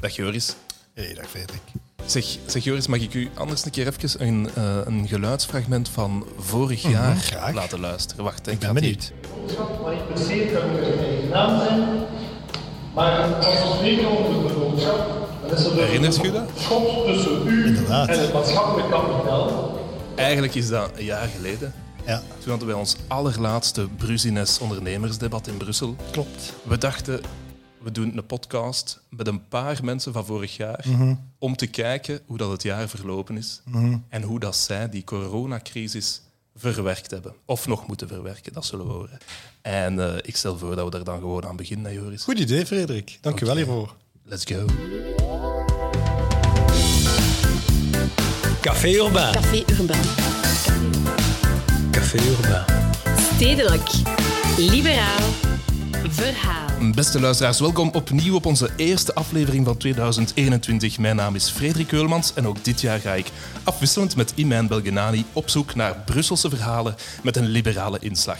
Dag Joris. Hey, dag Frederik. Zeg, zeg Joris, mag ik u anders een keer even een, uh, een geluidsfragment van vorig mm -hmm, jaar graag. laten luisteren? Wacht, ik ben benieuwd. Maar niet per se kan er naam zijn. Maar als we spreken over de boodschap, dan is er dat? schot tussen u Inderdaad. en het maatschappelijk kapitaal. Eigenlijk is dat een jaar geleden. Ja. Toen hadden wij ons allerlaatste Brusines ondernemersdebat in Brussel. Klopt. We dachten, we doen een podcast met een paar mensen van vorig jaar om te kijken hoe dat het jaar verlopen is en hoe dat zij die coronacrisis verwerkt hebben. Of nog moeten verwerken, dat zullen we horen. En eh, ik stel voor dat we daar dan gewoon aan beginnen, hè, Joris. Goed idee, Frederik. Dank u wel hiervoor. Let's go. Café Urbain. Café Urbain. Café Urbain. Stedelijk. Liberaal. Verhaal. Beste luisteraars, welkom opnieuw op onze eerste aflevering van 2021. Mijn naam is Frederik Keulmans en ook dit jaar ga ik afwisselend met Iman Belgenani op zoek naar Brusselse verhalen met een liberale inslag.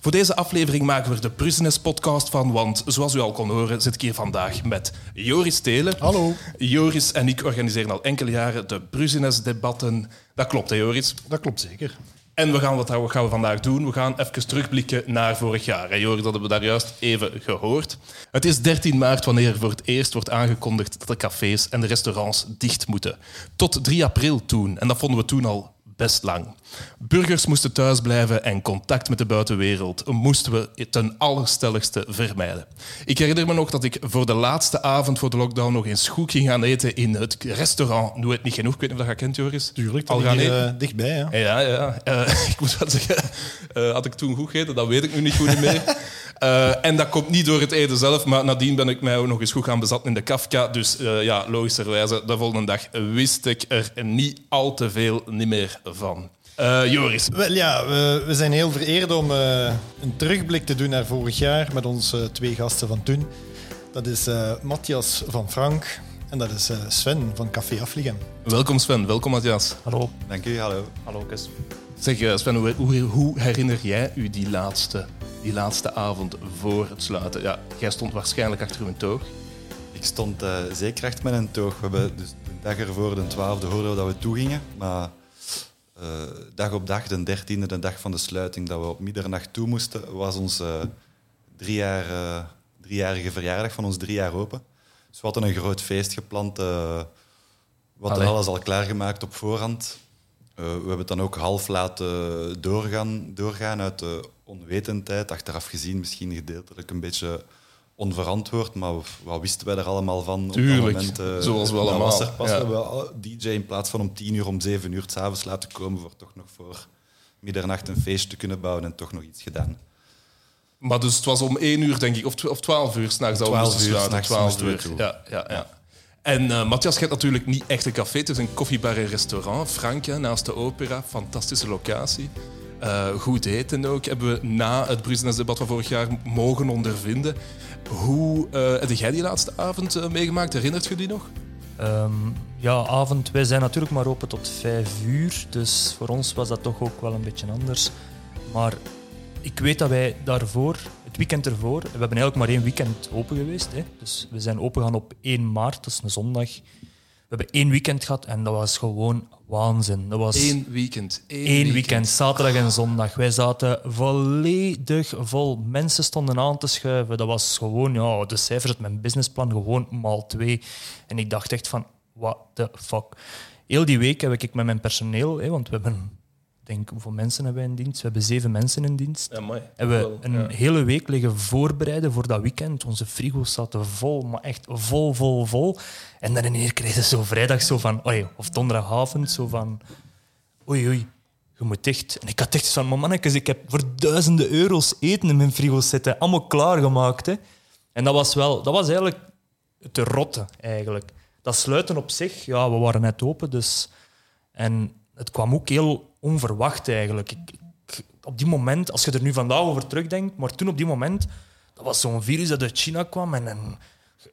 Voor deze aflevering maken we er de Brusines podcast van, want zoals u al kon horen zit ik hier vandaag met Joris Telen. Hallo. Joris en ik organiseren al enkele jaren de Brusines debatten. Dat klopt hè Joris? Dat klopt zeker. En we gaan, wat gaan we vandaag doen? We gaan even terugblikken naar vorig jaar. Dat hebben we daar juist even gehoord. Het is 13 maart wanneer voor het eerst wordt aangekondigd dat de cafés en de restaurants dicht moeten. Tot 3 april toen. En dat vonden we toen al best lang. Burgers moesten thuis blijven en contact met de buitenwereld moesten we ten allerstelligste vermijden. Ik herinner me nog dat ik voor de laatste avond voor de lockdown nog eens goed ging gaan eten in het restaurant Doe het niet genoeg. Ik weet niet of dat je kent, Joris. Tuurlijk, Al dat gaan hier, eten? eh, dichtbij. Hè? Ja, ja. Eh, ik moet wel zeggen, eh, had ik toen goed gegeten? Dat weet ik nu niet goed meer. Eh, en dat komt niet door het eten zelf, maar nadien ben ik mij ook nog eens goed gaan bezatten in de Kafka. Dus eh, ja, logischerwijze, de volgende dag wist ik er niet al te veel niet meer van. Eh, Joris, Wel ja, we, we zijn heel vereerd om eh, een terugblik te doen naar vorig jaar met onze twee gasten van toen. Dat is eh, Matthias van Frank en dat is eh, Sven van Café Afligem. welkom Sven, welkom Matthias. Hallo. Dank u, hallo. Hallo, Kus. Zeg Sven, hoe, hoe, hoe herinner jij u die laatste, die laatste avond voor het sluiten? Ja, jij stond waarschijnlijk achter uw toog. Ik stond eh, zeker achter met een toog. We hebben dus de dag ervoor, de 12e, hoorden we dat we toegingen. Maar eh, dag op dag, de 13e, de dag van de sluiting, dat we op middernacht toe moesten, was onze drie jaar, eh, driejarige verjaardag van ons drie jaar open. Dus we hadden een groot feest gepland. eh we hadden alles al klaargemaakt op voorhand. Eh, we hebben het dan ook half laten doorgaan, doorgaan uit de onwetendheid. Achteraf gezien misschien gedeeltelijk een beetje onverantwoord, maar wat wisten wij er allemaal van? Tuurlijk, op dat moment, eh, zoals we allemaal, was er pas. ja. Al- DJ in plaats van om tien uur, om zeven uur s'avonds laten komen voor toch nog voor middernacht een feest te kunnen bouwen en toch nog iets gedaan. Maar dus het was om één uur, denk ik, of, tw- of twaalf uur s'nachts 12 moesten uur sluiten. Twaalf uur, ja, ja, ja. En eh, Matthias, je hebt natuurlijk niet echt een café, het is een koffiebar en restaurant. Frank, hè, naast de opera, fantastische locatie. Eh, goed eten ook, hebben we na het Brusnes-debat van vorig jaar mogen ondervinden. Hoe eh, heb jij die laatste avond eh, meegemaakt? Herinnert je die nog? Ehm, ja, avond. Wij zijn natuurlijk maar open tot vijf uur. Dus voor ons was dat toch ook wel een beetje anders. Maar ik weet dat wij daarvoor, het weekend ervoor, we hebben eigenlijk maar één weekend open geweest. Hè. Dus we zijn open gegaan op 1 maart, dat is een zondag. We hebben één weekend gehad en dat was gewoon waanzin. Dat was Eén weekend. Eén, Eén weekend, zaterdag en zondag. Wij zaten volledig vol. Mensen stonden aan te schuiven. Dat was gewoon, ja, de cijfers uit mijn businessplan gewoon maal twee. En ik dacht echt van, what the fuck. Heel die week heb ik met mijn personeel, hè, want we hebben, denk, hoeveel mensen hebben wij in dienst? We hebben zeven mensen in dienst. Ja, mooi. Hebben we een ja. hele week liggen voorbereiden voor dat weekend. Onze frigo's zaten vol, maar echt vol, vol, vol. En dan in één kregen ze zo vrijdag zo van, oei, of donderdagavond zo van, oei, oei, je moet dicht. En ik had echt van, mannetjes, ik heb voor duizenden euro's eten in mijn frigo's zitten, allemaal klaargemaakt. Hè. En dat was wel, dat was eigenlijk te rotte, eigenlijk. Dat sluiten op zich, ja, we waren net open, dus... En het kwam ook heel onverwacht eigenlijk. Ik, ik- op die moment, als je er nu vandaag over terugdenkt, maar toen op die moment, dat was zo'n virus dat uit China kwam en, en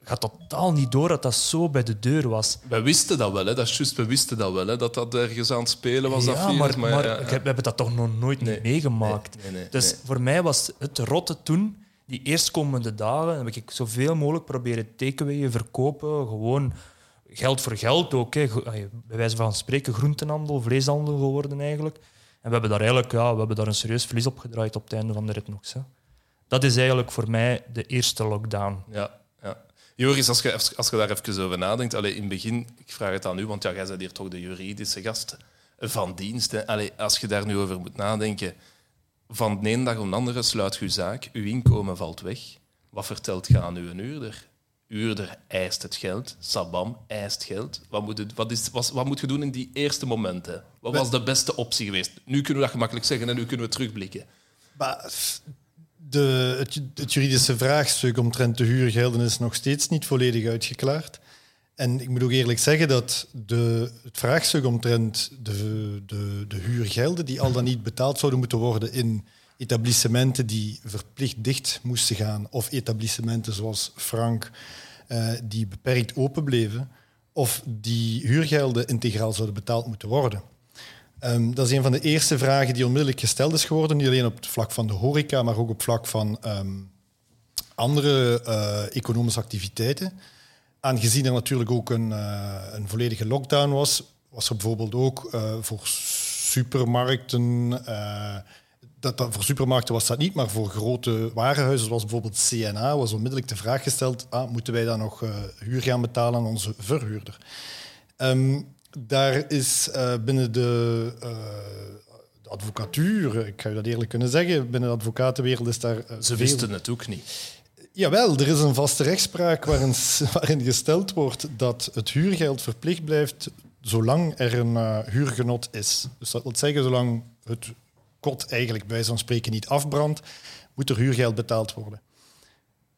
gaat totaal niet door dat dat zo bij de deur was. Wij wisten dat wel, hè. dat is juist, we wisten dat wel, hè. dat dat ergens aan het spelen was. dat virus, maar, maar ja, ik ja. heb- we hebben dat toch nog nooit Nee. meegemaakt. Nee, nee, nee, dus voor mij was het rotte toen die eerstkomende dagen heb ik zoveel mogelijk proberen takeawayen, verkopen. Gewoon geld voor geld ook. Hè. Bij wijze van spreken groentenhandel, vleeshandel geworden eigenlijk. En we hebben daar eigenlijk ja, we hebben daar een serieus verlies op gedraaid op het einde van de rit. Dat is eigenlijk voor mij de eerste lockdown. Ja, ja. Joris, als je, als je daar even over nadenkt, allee, in het begin, ik vraag het aan u, want ja, jij bent hier toch de juridische gast van dienst. Allee, als je daar nu over moet nadenken, van de ene dag op de andere sluit je zaak, uw inkomen valt weg. Wat vertelt je aan uw huurder? Huurder eist het geld, Sabam eist geld. Wat moet, het, wat, is, wat, wat moet je doen in die eerste momenten? Wat was de beste optie geweest? Nu kunnen we dat gemakkelijk zeggen en nu kunnen we terugblikken. Maar de, het, het juridische vraagstuk omtrent de huurgelden is nog steeds niet volledig uitgeklaard. En ik moet ook eerlijk zeggen dat de, het vraagstuk omtrent de, de, de huurgelden, die al dan niet betaald zouden moeten worden in etablissementen die verplicht dicht moesten gaan, of etablissementen zoals Frank, eh, die beperkt open bleven, of die huurgelden integraal zouden betaald moeten worden. Ehm, dat is een van de eerste vragen die onmiddellijk gesteld is geworden, niet alleen op het vlak van de horeca, maar ook op het vlak van ehm, andere eh, economische activiteiten. Aangezien er natuurlijk ook een, eh, een volledige lockdown was, was er bijvoorbeeld ook voor supermarkten, dat, dat, voor supermarkten was dat niet, maar voor grote warenhuizen zoals bijvoorbeeld CNA was onmiddellijk de vraag gesteld, ah, moeten wij dan nog eh, huur gaan betalen aan onze verhuurder? Ehm, daar is eh, binnen de, de advocatuur, ik ga je dat eerlijk kunnen zeggen, binnen de advocatenwereld is daar... Ze veel- wisten het ook niet. Jawel, er is een vaste rechtspraak waarin, waarin gesteld wordt dat het huurgeld verplicht blijft zolang er een eh, huurgenot is. Dus dat wil zeggen, zolang het kot eigenlijk bij zo'n spreken niet afbrandt, moet er huurgeld betaald worden.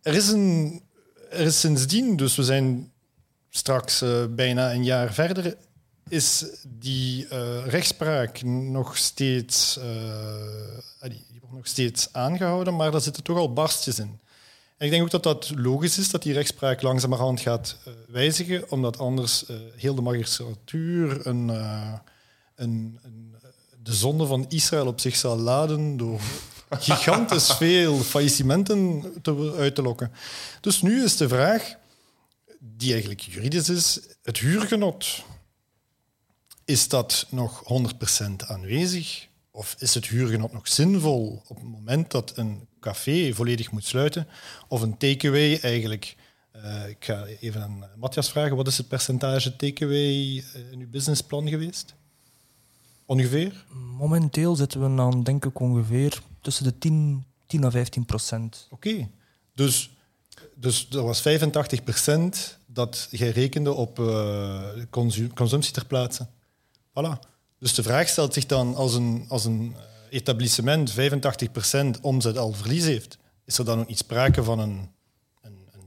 Er is, een, er is sindsdien, dus we zijn straks eh, bijna een jaar verder, is die eh, rechtspraak nog steeds, eh, ah, die, wordt nog steeds aangehouden, maar daar zitten toch al barstjes in. En ik denk ook dat dat logisch is dat die rechtspraak langzamerhand gaat wijzigen, omdat anders heel de magistratuur een, een, een, de zonde van Israël op zich zal laden door gigantisch veel faillissementen te, uit te lokken. Dus nu is de vraag, die eigenlijk juridisch is, het huurgenot. Is dat nog 100% aanwezig? Of is het huurgenot nog zinvol op het moment dat een café volledig moet sluiten? Of een takeaway eigenlijk... eh, ik ga even aan Matthias vragen, wat is het percentage takeaway eh, in uw businessplan geweest? Ongeveer? Momenteel zitten we aan, denk ik, ongeveer tussen de 10, 10 à 15 procent. Oké. Dus, dus dat was 85% dat jij rekende op eh, consu- consumptie ter plaatse. Voilà. Dus de vraag stelt zich dan, als een, als een eh, etablissement 85% omzet al verlies heeft, is er dan ook niet sprake van een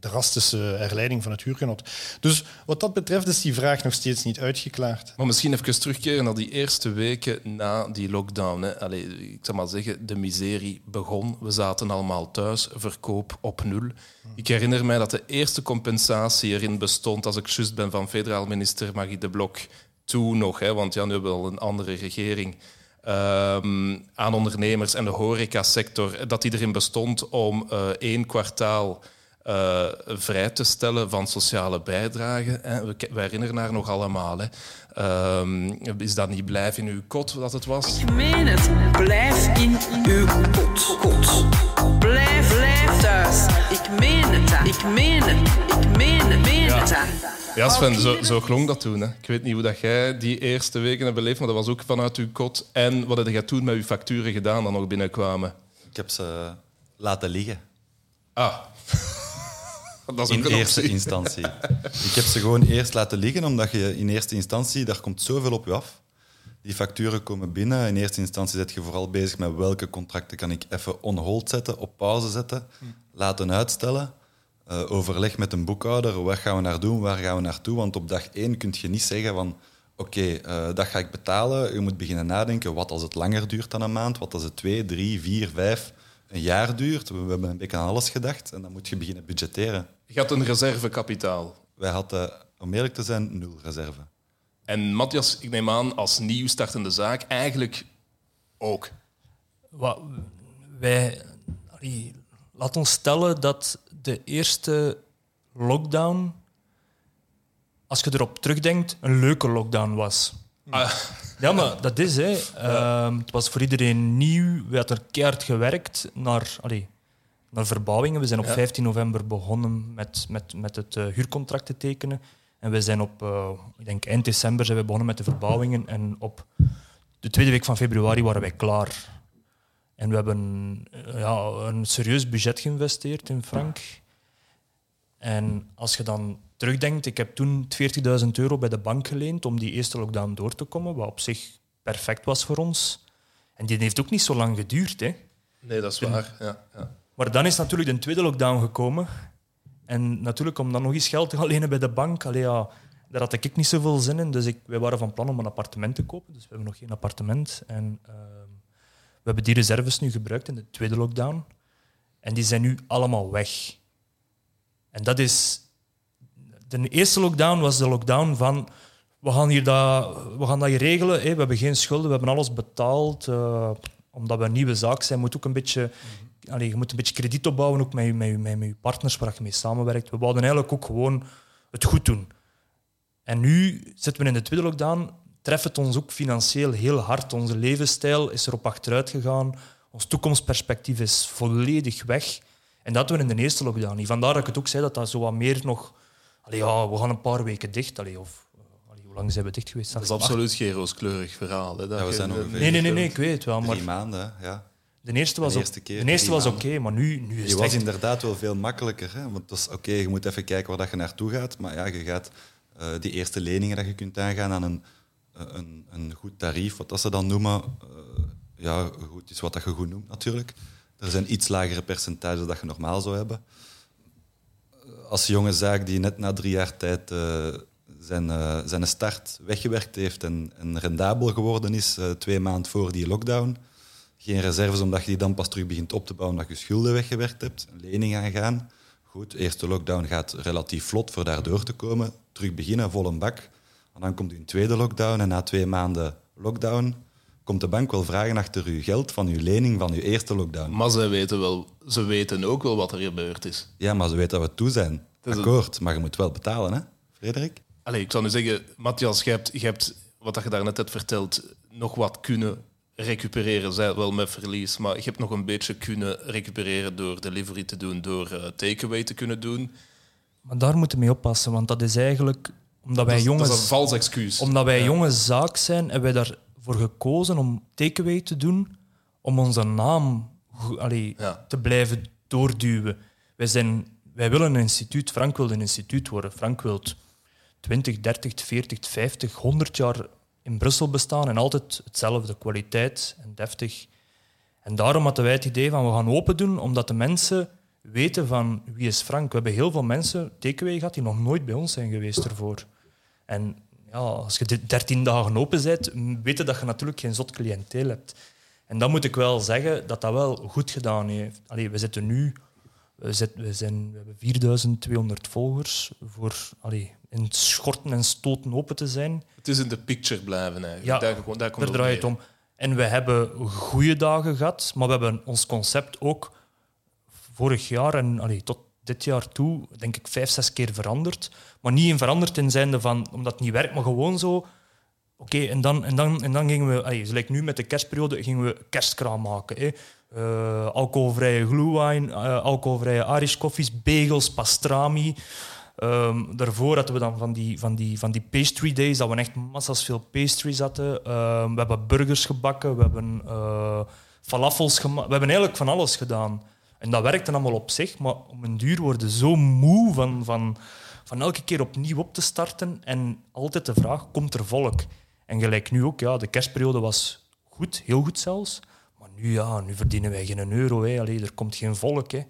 drastische herleiding van het huurgenot? Dus wat dat betreft is die vraag nog steeds niet uitgeklaard. Maar misschien even terugkeren naar die eerste weken na die lockdown. Hè. Allee, ik zal maar zeggen, de miserie begon. We zaten allemaal thuis, verkoop op nul. Ik herinner mij dat de eerste compensatie erin bestond, als ik juist ben van federaal minister Magie de Blok, toen nog, hè, want ja, nu hebben we al een andere regering, ehm, aan ondernemers en de horecasector, dat die erin bestond om eh, één kwartaal eh, vrij te stellen van sociale bijdragen. Hè. We, herinneren haar nog allemaal. Hè. Ehm, is dat niet blijf in uw kot dat het was? Ik meen het. Blijf in uw kot. kot. Blijf, blijf thuis. Ik meen het. Ik meen het. Ik meen het. Meen het. Ja, Sven, zo, zo klonk dat toen. Hè. Ik weet niet hoe dat jij die eerste weken hebt beleefd, maar dat was ook vanuit uw kot. En wat heb jij toen met uw facturen gedaan dat nog binnenkwamen? Ik heb ze laten liggen. Ah. dat is In eerste optie. instantie. Ik heb ze gewoon eerst laten liggen, omdat je in eerste instantie, daar komt zoveel op je af. Die facturen komen binnen. In eerste instantie zet je vooral bezig met welke contracten kan ik even on hold zetten, op pauze zetten, laten uitstellen. Eh, overleg met een boekhouder, wat gaan we naar doen, waar gaan we naartoe? Want op dag één kun je niet zeggen van oké, eh, dat ga ik betalen. Je moet beginnen nadenken, wat als het langer duurt dan een maand? Wat als het twee, drie, vier, vijf, een jaar duurt? We hebben een beetje aan alles gedacht en dan moet je beginnen budgetteren. Je had een reservekapitaal. Wij hadden, om eerlijk te zijn, nul reserve. En Matthias, ik neem aan, als nieuw startende zaak, eigenlijk ook. Wat, wij, allee, laat ons stellen dat de eerste lockdown, als je erop terugdenkt, een leuke lockdown was. Ah, Ja, maar dat is, hè. Ehm, het was voor iedereen nieuw. We hadden er keihard gewerkt naar, allee, naar verbouwingen. We zijn op Ja. 15 november begonnen met, met, met het eh, huurcontract te tekenen. En we zijn op, eh, ik denk eind december zijn we begonnen met de verbouwingen. En op de tweede week van februari waren wij klaar. En we hebben eh, ja, een serieus budget geïnvesteerd in Frank. En als je dan terugdenkt, ik heb toen 40.000 euro bij de bank geleend om die eerste lockdown door te komen, wat op zich perfect was voor ons. En die heeft ook niet zo lang geduurd. Hè. nee, dat is waar. Ja, ja. Maar dan is natuurlijk de tweede lockdown gekomen. En natuurlijk, om dan nog eens geld te gaan lenen bij de bank, allee, ja, daar had ik niet zoveel zin in. Dus ik, wij waren van plan om een appartement te kopen. Dus we hebben nog geen appartement. En ehm, we hebben die reserves nu gebruikt in de tweede lockdown. En die zijn nu allemaal weg. En dat is... De eerste lockdown was de lockdown van... We gaan, hier dat, we gaan dat regelen. We hebben geen schulden, we hebben alles betaald. eh, omdat we een nieuwe zaak zijn, moet ook een beetje... Allee, je moet een beetje krediet opbouwen, ook met je, met, je, met, met je partners waar je mee samenwerkt. We wouden eigenlijk ook gewoon het goed doen. En nu zitten we in de tweede lockdown. Treft het ons ook financieel heel hard. Onze levensstijl is erop achteruit gegaan. Ons toekomstperspectief is volledig weg. En dat doen we in de eerste lockdown niet. Vandaar dat ik het ook zei dat dat zo wat meer nog... Allee, ja, we gaan een paar weken dicht. Allee, of, allee, hoe lang zijn we dicht geweest? Dat is absoluut geen rooskleurig verhaal. Hè, dat Ja, we zijn ongeveer- Nee, nee, nee, nee, ik weet het wel. Maar Drie maanden, ja. De eerste was, De eerste keer, de eerste drie was oké, maar nu, nu is het was inderdaad wel veel makkelijker. Hè? Want dat is oké, je moet even kijken waar dat je naartoe gaat. Maar ja, je gaat eh, die eerste leningen dat je kunt aangaan aan een, eh, een, een goed tarief, wat dat ze dan noemen. eh, ja, goed is wat dat je goed noemt natuurlijk. Er zijn iets lagere percentages dat je normaal zou hebben. Als jonge zaak die net na drie jaar tijd eh, zijn, zijn start weggewerkt heeft en, en rendabel geworden is, twee maanden voor die lockdown, geen reserves omdat je die dan pas terug begint op te bouwen omdat je schulden weggewerkt hebt, een lening aangaan. Goed, de eerste lockdown gaat relatief vlot voor daar door te komen. Terug beginnen, vol een bak. En dan komt u een tweede lockdown en na twee maanden lockdown komt de bank wel vragen achter uw geld van uw lening van uw eerste lockdown. Maar ze weten, wel, ze weten ook wel wat er gebeurd is. Ja, maar ze weten dat we toe zijn. een- Akkoord, maar je moet wel betalen, hè, Frederik? Allee, ik zou nu zeggen, Matthias, je hebt, je hebt wat dat je daarnet hebt verteld, nog wat kunnen recupereren, zij wel met verlies, maar je hebt nog een beetje kunnen recupereren door delivery te doen, door eh, takeaway te kunnen doen. Maar daar moeten we mee oppassen, want dat is eigenlijk... Omdat wij jongens... dat is een vals excuus. Omdat wij Ja. jonge zaak zijn, hebben wij daarvoor gekozen om takeaway te doen, om onze naam go- allee, Ja. te blijven doorduwen. Wij, zijn, wij willen een instituut, Frank wil een instituut worden. Frank wil 20, 30, 40, 50, 100 jaar in Brussel bestaan en altijd hetzelfde, kwaliteit en deftig. En daarom hadden wij het idee van we gaan open doen, omdat de mensen weten van wie is Frank. We hebben heel veel mensen, takeaway gehad, die nog nooit bij ons zijn geweest ervoor. En ja, als je dit 13 dagen open bent, weet je dat je natuurlijk geen zot cliënteel hebt. En dan moet ik wel zeggen dat dat wel goed gedaan heeft. Allee, we zitten nu... We, we, zijn, we hebben 4200 volgers voor allee, in schorten en stoten open te zijn. Het is in de picture blijven eigenlijk. Ja, daar, daar, komt Daar het draait het neer. om. En we hebben goede dagen gehad, maar we hebben ons concept ook vorig jaar en allee, tot dit jaar toe, denk ik, vijf, zes keer veranderd. Maar niet in veranderd in zijnde van omdat het niet werkt, maar gewoon zo. Oké, en, dan, en, dan, en dan gingen we, allee, gelijk nu met de kerstperiode, gingen we kerstkraam maken. Eh, alcoholvrije glühwein, eh, alcoholvrije Irish koffies, bagels, pastrami. Ehm, daarvoor hadden we dan van die, van, die, van die pastry days, dat we echt massas veel pastries hadden. Ehm, we hebben burgers gebakken, we hebben eh, falafels gemaakt. We hebben eigenlijk van alles gedaan. En dat werkte allemaal op zich, maar om een duur worden zo moe van, van, van elke keer opnieuw op te starten en altijd de vraag, komt er volk? En gelijk nu ook, ja, de kerstperiode was goed, heel goed zelfs. Nu, ja, nu verdienen wij geen euro. Hè. Allee, er komt geen volk. Hè.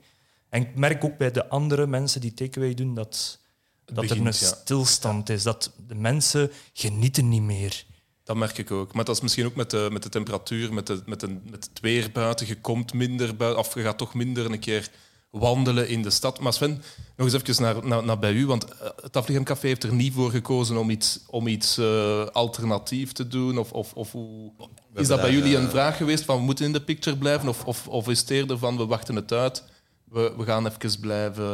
En ik merk ook bij de andere mensen die takeaway doen dat, dat er een ja. stilstand is. Dat de mensen genieten niet meer. Dat merk ik ook. Maar dat is misschien ook met de, met de temperatuur, met, de, met, de, met het weer buiten. Je komt minder buiten, of je gaat toch minder een keer wandelen in de stad. Maar Sven, nog eens even naar, naar, naar bij u. Want eh, het Afligem Café heeft er niet voor gekozen om iets, om iets eh, alternatief te doen. Of, of, of hoe... Is dat bij jullie eh, een vraag geweest van we moeten in de picture blijven? Of, of, of is het eerder van we wachten het uit we, we gaan even blijven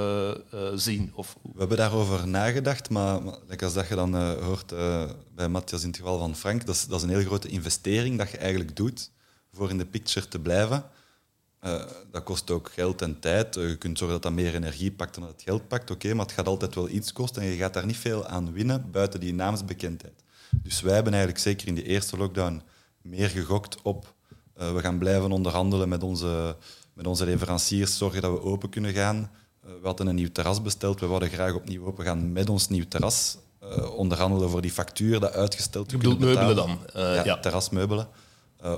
eh, zien? Of, We hebben daarover nagedacht, maar, maar als dat je dan eh, hoort eh, bij Matthias in het geval van Frank, dat is, dat is een heel grote investering dat je eigenlijk doet voor in de picture te blijven. Eh, dat kost ook geld en tijd. Eh, je kunt zorgen dat dat meer energie pakt dan dat het geld pakt, oké, maar het gaat altijd wel iets kosten en je gaat daar niet veel aan winnen buiten die naamsbekendheid. Dus wij hebben eigenlijk zeker in de eerste lockdown meer gegokt op eh, we gaan blijven onderhandelen met onze, met onze leveranciers, zorgen dat we open kunnen gaan. We hadden een nieuw terras besteld, we wilden graag opnieuw open gaan met ons nieuw terras. Onderhandelen voor die factuur dat uitgesteld je te bedoelt meubelen dan? Ja, ja. terrasmeubelen.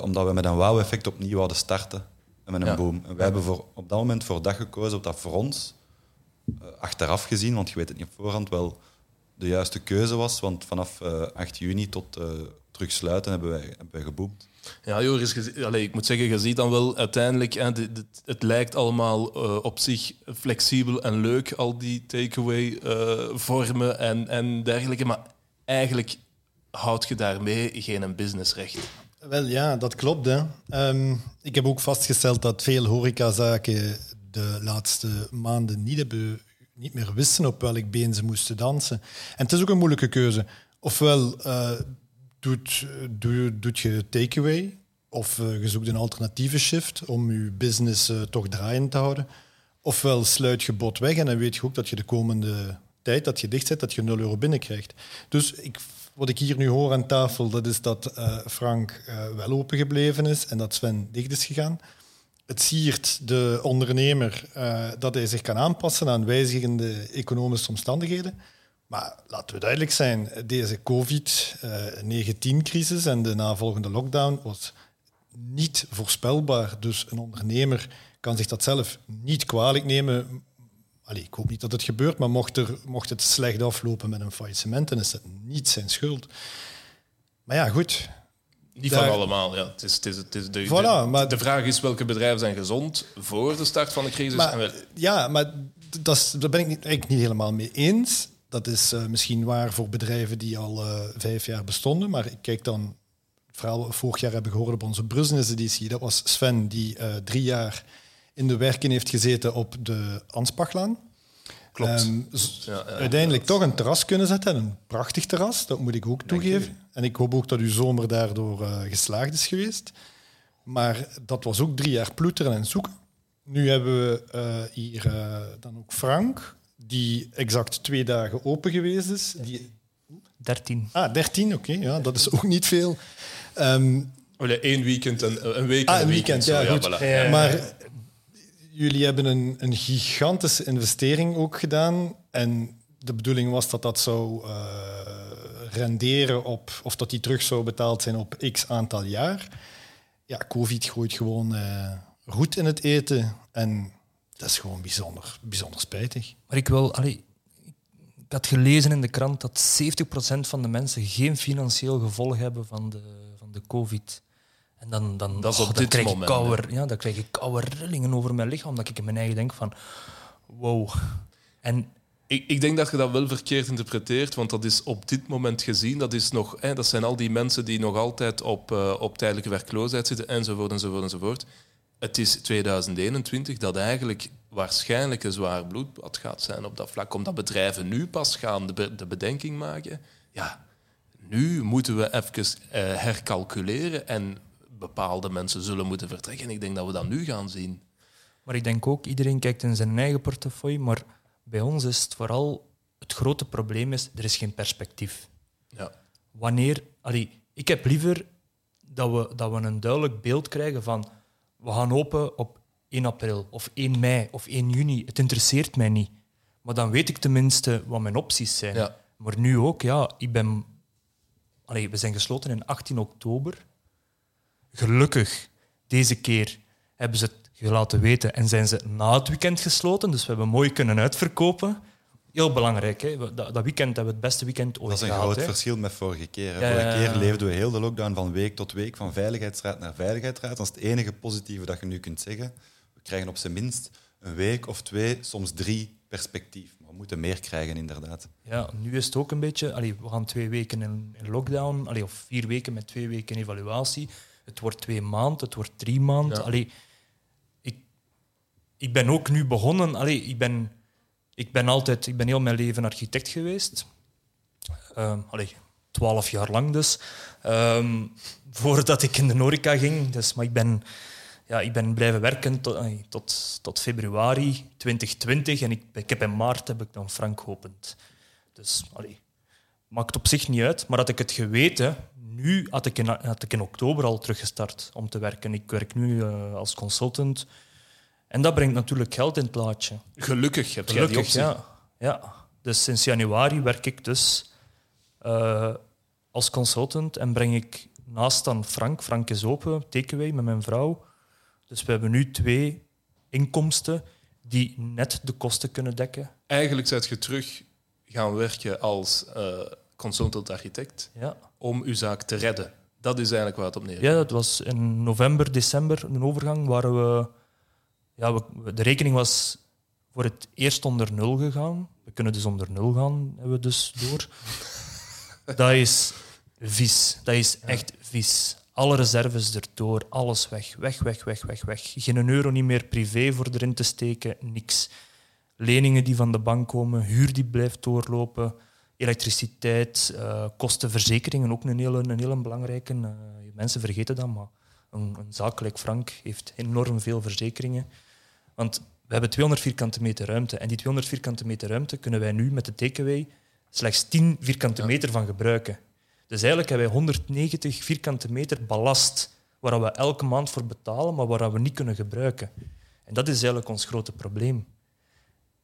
Omdat we met een wow-effect opnieuw hadden starten en met een Ja. boom. En wij hebben voor, op dat moment voor dat gekozen, op dat voor ons, eh, achteraf gezien, want je weet het niet op voorhand, wel de juiste keuze was. Want vanaf eh, 8 juni tot eh terug sluiten hebben wij, hebben wij geboomd. Ja, Joris, je allee, ik moet zeggen, je ziet dan wel uiteindelijk, hè, dit- dit- het lijkt allemaal eh, op zich flexibel en leuk, al die takeaway eh, vormen en, en dergelijke, maar eigenlijk houd je daarmee geen businessrecht. Wel ja, dat klopt. Hè. Ehm, ik heb ook vastgesteld dat veel horecazaken de laatste maanden niet, hebben, niet meer wisten op welk been ze moesten dansen. En het is ook een moeilijke keuze. Ofwel eh, doet, doe, doet je takeaway, of eh, je zoekt een alternatieve shift om je business eh, toch draaiend te houden. Ofwel sluit je bot weg en dan weet je ook dat je de komende tijd dat je dicht zit, dat je 0 euro binnenkrijgt. Dus ik, wat ik hier nu hoor aan tafel, dat is dat eh, Frank eh, wel open gebleven is en dat Sven dicht is gegaan. Het siert de ondernemer eh, dat hij zich kan aanpassen aan wijzigende economische omstandigheden. Maar laten we duidelijk zijn, deze COVID-19-crisis en de navolgende lockdown was niet voorspelbaar. Dus een ondernemer kan zich dat zelf niet kwalijk nemen. Allee, ik hoop niet dat het gebeurt, maar mocht, er, mocht het slecht aflopen met een faillissement, dan is dat niet zijn schuld. Maar ja, goed. Niet Daar- van allemaal, ja. Het is, het is, het is de, Voilà, de, maar- de vraag is welke bedrijven zijn gezond voor de start van de crisis. en wel- ja, maar dat daar ben ik niet, eigenlijk niet helemaal mee eens. Dat is eh, misschien waar voor bedrijven die al eh, vijf jaar bestonden. Maar ik kijk dan, het verhaal we vorig jaar hebben gehoord op onze business-editie. Dat was Sven, die eh, drie jaar in de werken heeft gezeten op de Anspachlaan. Klopt. Ehm, Ja, ja, uiteindelijk toch een terras kunnen zetten. En een prachtig terras, dat moet ik ook toegeven. En ik hoop ook dat uw zomer daardoor eh, geslaagd is geweest. Maar dat was ook drie jaar ploeteren en zoeken. Nu hebben we eh, hier eh, dan ook Frank, die exact twee dagen open geweest is. Die, 13. ah, 13, oké, ja, dat is ook niet veel. Ehm, Allee, één weekend en een week Ah, en een weekend, ja, goed. voilà. Maar jullie hebben een, een gigantische investering ook gedaan. En de bedoeling was dat dat zou eh, renderen op, of dat die terug zou betaald zijn op x aantal jaar. Ja, COVID gooit gewoon eh roet in het eten. En dat is gewoon bijzonder, bijzonder spijtig. Maar ik wil... Allee, ik had gelezen in de krant dat 70% van de mensen geen financieel gevolg hebben van de, van de COVID. En dan, dan, Dat is op dan dit krijg moment, Ik koude, ja, dan krijg ik koude rillingen over mijn lichaam. Dat ik in mijn eigen denk van... Wow. En Ik, ik denk dat je dat wel verkeerd interpreteert, want dat is op dit moment gezien. Dat, is nog, hè, dat zijn al die mensen die nog altijd op, eh, op tijdelijke werkloosheid zitten, enzovoort, enzovoort, enzovoort. Het is 2021 dat eigenlijk waarschijnlijk een zwaar bloedbad gaat zijn op dat vlak, omdat bedrijven nu pas gaan de, be- de bedenking maken. Ja, nu moeten we even eh, hercalculeren en bepaalde mensen zullen moeten vertrekken. Ik denk dat we dat nu gaan zien. Maar ik denk ook, iedereen kijkt in zijn eigen portefeuille, maar bij ons is het vooral, het grote probleem is, er is geen perspectief. Ja. Wanneer, allee, ik heb liever dat we, dat we een duidelijk beeld krijgen van, we gaan open op 1 april of 1 mei of 1 juni. Het interesseert mij niet. Maar dan weet ik tenminste wat mijn opties zijn. Ja. Maar nu ook, ja, ik ben... Allee, we zijn gesloten in 18 oktober. Gelukkig, deze keer hebben ze het laten weten en zijn ze na het weekend gesloten. Dus we hebben mooi kunnen uitverkopen. Heel belangrijk, hè? Dat, dat weekend hebben we het beste weekend ooit Dat is een gehad. groot hè. verschil met vorige keer. hè. Vorige keer leefden we heel de lockdown van week tot week, van veiligheidsraad naar veiligheidsraad. Dat is het enige positieve dat je nu kunt zeggen. We krijgen op zijn minst een week of twee, soms drie perspectief. Maar we moeten meer krijgen, inderdaad. Ja, nu is het ook een beetje... Allee, we gaan twee weken in, in lockdown, allee, of vier weken met twee weken evaluatie. Het wordt twee maanden, het wordt drie maanden. Ja. Allee, ik, ik ben ook nu begonnen. Allee, ik, ben, ik ben altijd, ik ben heel mijn leven architect geweest. Ehm allee, twaalf jaar lang dus. Ehm, voordat ik in de horeca ging. Dus, maar ik ben, ja, ik ben blijven werken tot, allee, tot, tot februari 2020. En ik, ik heb in maart heb ik dan Frank geopend. Dus allee, maakt op zich niet uit. Maar had ik het geweten, nu had ik in, had ik in oktober al teruggestart om te werken. Ik werk nu eh, als consultant. En dat brengt natuurlijk geld in het plaatje. Gelukkig heb jij die Gelukkig, optie. ja. ja. Dus sinds januari werk ik dus eh, als consultant en breng ik naast dan Frank, Frank is open, takeaway met mijn vrouw. Dus we hebben nu twee inkomsten die net de kosten kunnen dekken. Eigenlijk zijt je terug gaan werken als eh consultant architect Ja. om uw zaak te redden. Dat is eigenlijk waar het op neerkomt. ja, dat was in november, december, een overgang, waar we, ja, we, de rekening was voor het eerst onder nul gegaan. We kunnen dus onder nul gaan, hebben we dus door. Dat is vies. Dat is echt vies. Alle reserves erdoor, alles weg. Weg, weg, weg, weg, weg. Geen euro niet meer privé voor erin te steken, niks. Leningen die van de bank komen, huur die blijft doorlopen, elektriciteit, eh, kosten, verzekeringen, ook een hele, een hele belangrijke. eh, mensen vergeten dat, maar een, een zakelijk Frank heeft enorm veel verzekeringen. Want we hebben 200 vierkante meter ruimte. En die 200 vierkante meter ruimte kunnen wij nu met de takeaway slechts 10 vierkante meter van gebruiken. Dus eigenlijk hebben wij 190 vierkante meter ballast waar we elke maand voor betalen, maar waar we niet kunnen gebruiken. En dat is eigenlijk ons grote probleem.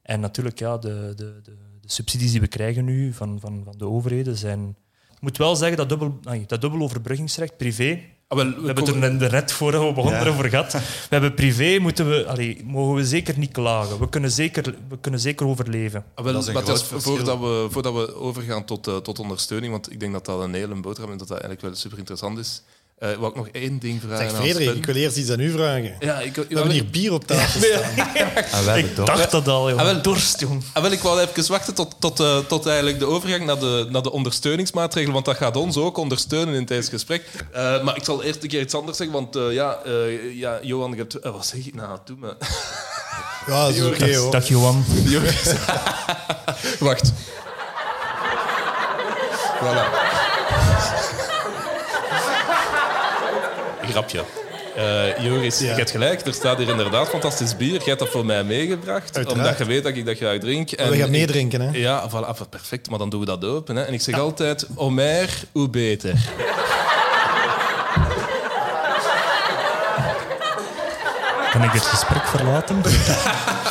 En natuurlijk, ja, de, de, de, de subsidies die we krijgen nu van, van, van de overheden zijn... Ik moet wel zeggen, dat dubbel, ai, dat dubbel overbruggingsrecht, privé... Ah, wel, we We hebben komen- het er net voor we begonnen Ja. over gehad. We hebben privé, moeten we, allee, mogen we zeker niet klagen. We kunnen zeker, we kunnen zeker overleven. Ah, wel, Dat is groot verschil. voordat, we, voordat we overgaan tot, eh, tot ondersteuning, want ik denk dat dat een hele boterham is, dat dat eigenlijk wel super interessant is. Eh wou ik nog één ding vragen Zeg Frederik, ik wil eerst iets aan u vragen. Ja, ik, We hebben hier bier op tafel staan. Hebben Ik toch- dacht dat al, joh. Ah, wel. Dorst, jong. Ah, wel, ik wou even wachten tot, tot, eh, tot eigenlijk de overgang naar de, naar de ondersteuningsmaatregelen, want dat gaat ons ook ondersteunen in tijdens het gesprek. Eh, maar ik zal eerst een keer iets anders zeggen, want eh, ja, eh, ja, Johan, je hebt... wat zeg ik nou? Doe me. Ja, dat is oké hoor. Dag, Johan. Wacht. Voilà. Grapje. Eh, Joris, Ja. je hebt gelijk. Er staat hier inderdaad fantastisch bier. Je hebt dat voor mij meegebracht, Uiteraard. omdat je weet dat ik dat graag drink. Oh, we gaan meedrinken, hè? Ja, voilà, ah, perfect. Maar dan doen we dat open. Hè. En ik zeg altijd, hoe meer, hoe beter. Kan ik het gesprek verlaten?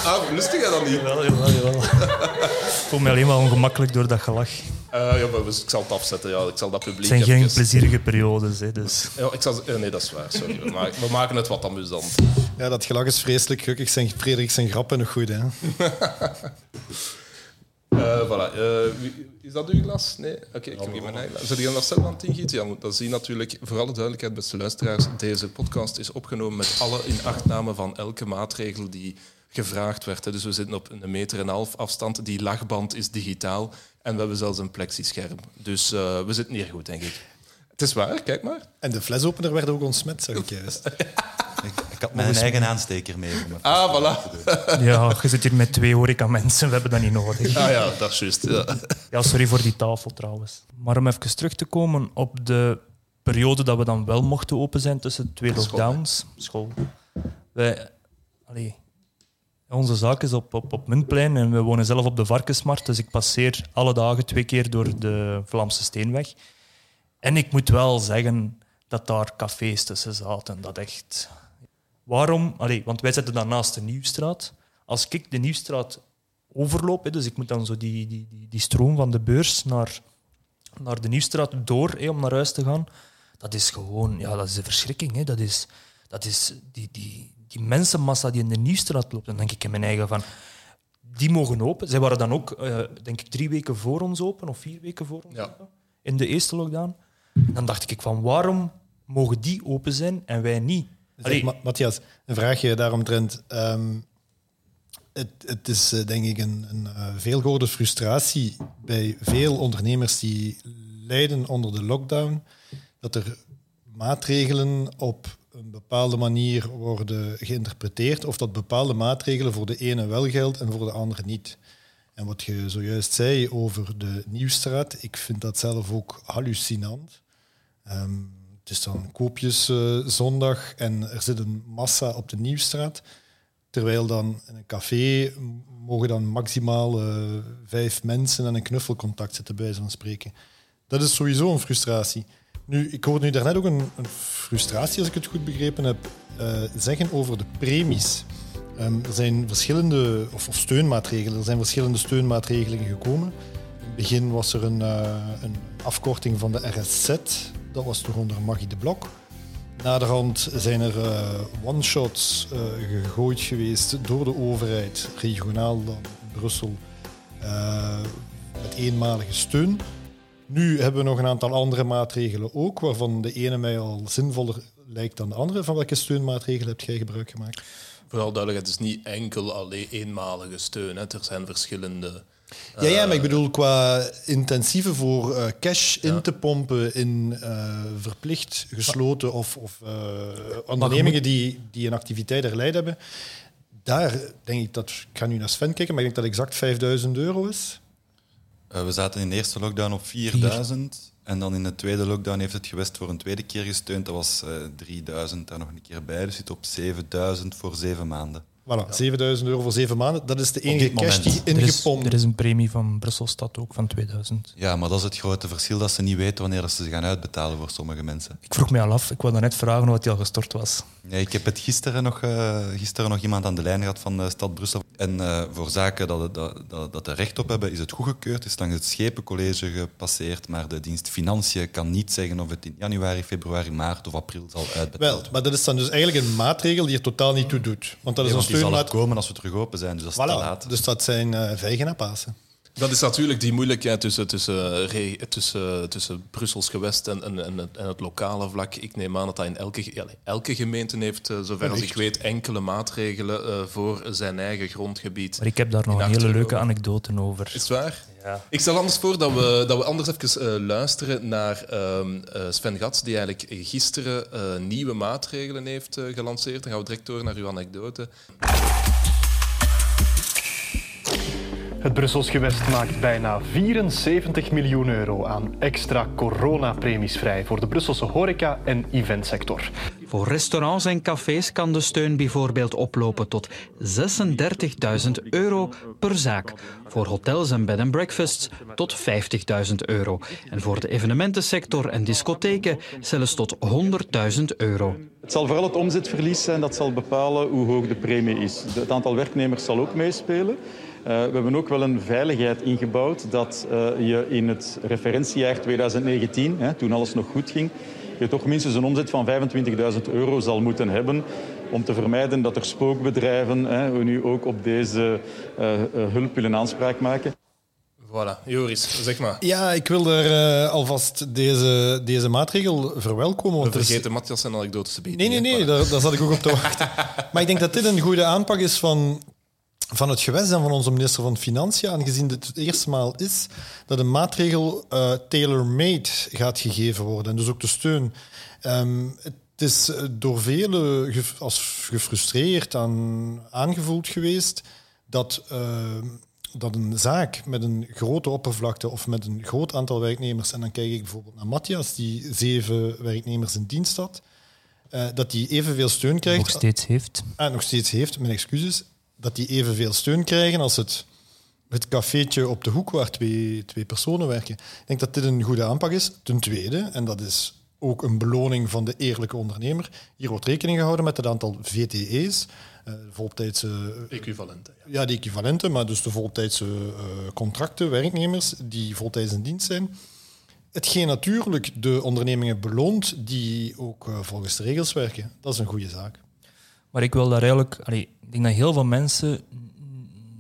Ah, lustig hè, dan niet? Jawel, jawel, jawel. Ik voel me alleen maar ongemakkelijk door dat gelach. Eh, ja, maar ik zal het afzetten. Ja. Ik zal dat publiek Het zijn geen even- plezierige periodes. Hè, dus. Ja, ik zal... eh, nee, dat is waar. Sorry. We maken, we maken het wat amusant. Ja, dat gelach is vreselijk. Gelukkig zijn Frederik zijn grappen nog goed, hè? Eh, voilà. Eh, is dat uw glas? Nee? Oké, ik heb hier mijn eigen glas. Je nog zelf aan het ingieten? Ja, dat zien natuurlijk. Voor alle duidelijkheid, beste luisteraars, deze podcast is opgenomen met alle inachtname van elke maatregel die gevraagd werd. Dus we zitten op een meter en een half afstand. Die lachband is digitaal. En we hebben zelfs een plexischerm. Dus eh, we zitten hier goed, denk ik. Het is waar, kijk maar. En de flesopener werd ook ontsmet, zeg ik juist. Ik, ik had mijn eigen aansteker mee. Ah, voilà. Ja, je zit hier met twee horeca-mensen. We hebben dat niet nodig. Ah ja, dat is juist. Ja. Ja, sorry voor die tafel trouwens. Maar om even terug te komen op de periode dat we dan wel mochten open zijn tussen twee School. lockdowns. School. Wij, allee, onze zaak is op, op, op Muntplein en we wonen zelf op de Varkensmarkt. Dus ik passeer alle dagen twee keer door de Vlaamse Steenweg. En ik moet wel zeggen dat daar cafés tussen zaten. Dat echt... Waarom? Allee, want wij zitten dan naast de Nieuwstraat. Als ik de Nieuwstraat overloop, dus ik moet dan zo die, die, die, die stroom van de beurs naar, naar de Nieuwstraat door om naar huis te gaan, dat is gewoon, ja, dat is een verschrikking. Dat is, dat is die, die, die mensenmassa die in de Nieuwstraat loopt. Dan denk ik in mijn eigen van, die mogen open. Zij waren dan ook, eh, denk ik, drie weken voor ons open, of vier weken voor ons Ja. open, in de eerste lockdown. Dan dacht ik van, waarom mogen die open zijn en wij niet? Zeg, Ma- Matthias, een vraagje daaromtrent. Ehm het, het is eh, denk ik een, een eh, veelgehoorde frustratie bij veel ondernemers die lijden onder de lockdown, dat er maatregelen op een bepaalde manier worden geïnterpreteerd of dat bepaalde maatregelen voor de ene wel gelden en voor de andere niet. En wat je zojuist zei over de Nieuwstraat, ik vind dat zelf ook hallucinant. Ehm, het is dan koopjeszondag en er zit een massa op de Nieuwstraat. Terwijl dan in een café mogen dan maximaal eh, vijf mensen en een knuffelcontact zitten, bij van spreken. Dat is sowieso een frustratie. Nu, ik hoorde nu daarnet ook een, een frustratie, als ik het goed begrepen heb, eh, zeggen over de premies. Ehm, er zijn verschillende, of, of steunmaatregelen, er zijn verschillende steunmaatregelen gekomen. In het begin was er een, eh, een afkorting van de RSZ, dat was toch onder Maggie de Blok. Naderhand zijn er eh, one-shots gegooid geweest door de overheid, regionaal dan Brussel, met eenmalige steun. Nu hebben we nog een aantal andere maatregelen ook, waarvan de ene mij al zinvoller lijkt dan de andere. Van welke steunmaatregelen heb jij gebruik gemaakt? Vooral duidelijk, het is niet enkel alleen eenmalige steun. Hè. Er zijn verschillende... Ja, ja, maar ik bedoel qua intensieven voor eh, cash in te pompen in eh, verplicht gesloten of, of eh, ondernemingen die, die een activiteit geleid hebben. Daar denk ik dat, ik ga nu naar Sven kijken, maar ik denk dat exact 5000 euro is. Eh, we zaten in de eerste lockdown op 4000. En dan in de tweede lockdown heeft het gewest voor een tweede keer gesteund. Dat was eh 3000 daar nog een keer bij. Dus zit op 7000 voor zeven maanden. Voilà, 7000 euro voor zeven maanden. Dat is de enige cash die Er is, ingepompt er is een premie van Brusselstad ook van 2000. Ja, maar dat is het grote verschil dat ze niet weten wanneer ze gaan uitbetalen voor sommige mensen. Ik vroeg me al af, ik wilde net vragen wat die al gestort was. Nee, ik heb het gisteren nog, eh, gisteren nog iemand aan de lijn gehad van de stad Brussel. En eh, voor zaken dat, het- dat, dat, dat er recht op hebben, is het goedgekeurd, is langs het Schepencollege gepasseerd. Maar de dienst Financiën kan niet zeggen of het in januari, februari, maart of april zal uitbetaald Wel, maar dat is dan dus eigenlijk een maatregel die er totaal niet toe doet. Want dat is Nee, een zal steunmaat. komen als we terug open zijn, dus dat is te laat. Dus dat zijn eh vijgen en Pasen. Dat is natuurlijk die moeilijkheid tussen, tussen, tussen, tussen Brussels gewest en, en, en, het- en het lokale vlak. Ik neem aan dat dat in elke, elke gemeente heeft, eh, zover als ik weet, enkele maatregelen eh, voor zijn eigen grondgebied. Maar ik heb daar nog een hele leuke anekdote over. Is het waar? Ja. Ik stel anders voor dat we, dat we anders even eh, luisteren naar ehm, eh, Sven Gats, die eigenlijk gisteren eh, nieuwe maatregelen heeft gelanceerd. Dan gaan we direct door naar uw anekdote. Het Brussels gewest maakt bijna 74 miljoen euro aan extra coronapremies vrij voor de Brusselse horeca- en eventsector. Voor restaurants en cafés kan de steun bijvoorbeeld oplopen tot 36.000 euro per zaak. Voor hotels en bed and breakfasts tot 50.000 euro. En voor de evenementensector en discotheken zelfs tot 100.000 euro. Het zal vooral het omzetverlies zijn dat zal bepalen hoe hoog de premie is. Het aantal werknemers zal ook meespelen. Uh, we hebben ook wel een veiligheid ingebouwd dat uh, je in het referentiejaar 2019, hè, toen alles nog goed ging, je toch minstens een omzet van 25.000 euro zal moeten hebben om te vermijden dat er spookbedrijven hè, nu ook op deze uh, hulp willen aanspraak maken. Voilà, Joris, zeg maar. Ja, ik wil er uh, alvast deze, deze maatregel verwelkomen. We er is- vergeten Matthias zijn anekdotes te bieden. Nee, nee, nee, daar, daar zat ik ook op te wachten. Maar ik denk dat dit een goede aanpak is van, van het gewest en van onze minister van Financiën, aangezien dit het eerste maal is dat een maatregel eh, tailor-made gaat gegeven worden. En dus ook de steun. Ehm, het is eh, door velen ge- als gefrustreerd aan, aangevoeld geweest dat, eh, dat een zaak met een grote oppervlakte of met een groot aantal werknemers, en dan kijk ik bijvoorbeeld naar Matthias, die zeven werknemers in dienst had, dat die evenveel steun krijgt. Nog steeds heeft. Ah, nog steeds heeft, mijn excuses, dat die evenveel steun krijgen als het, het cafeetje op de hoek waar twee, twee personen werken. Ik denk dat dit een goede aanpak is. Ten tweede, en dat is ook een beloning van de eerlijke ondernemer, hier wordt rekening gehouden met het aantal VTE's, eh, voltijdse Equivalenten. Ja. ja, die equivalenten, maar dus de voltijdse eh, contracten, werknemers die voltijds in dienst zijn. Hetgeen natuurlijk de ondernemingen beloont die ook eh, volgens de regels werken. Dat is een goede zaak. Maar ik wil daar eigenlijk... Ik denk dat heel veel mensen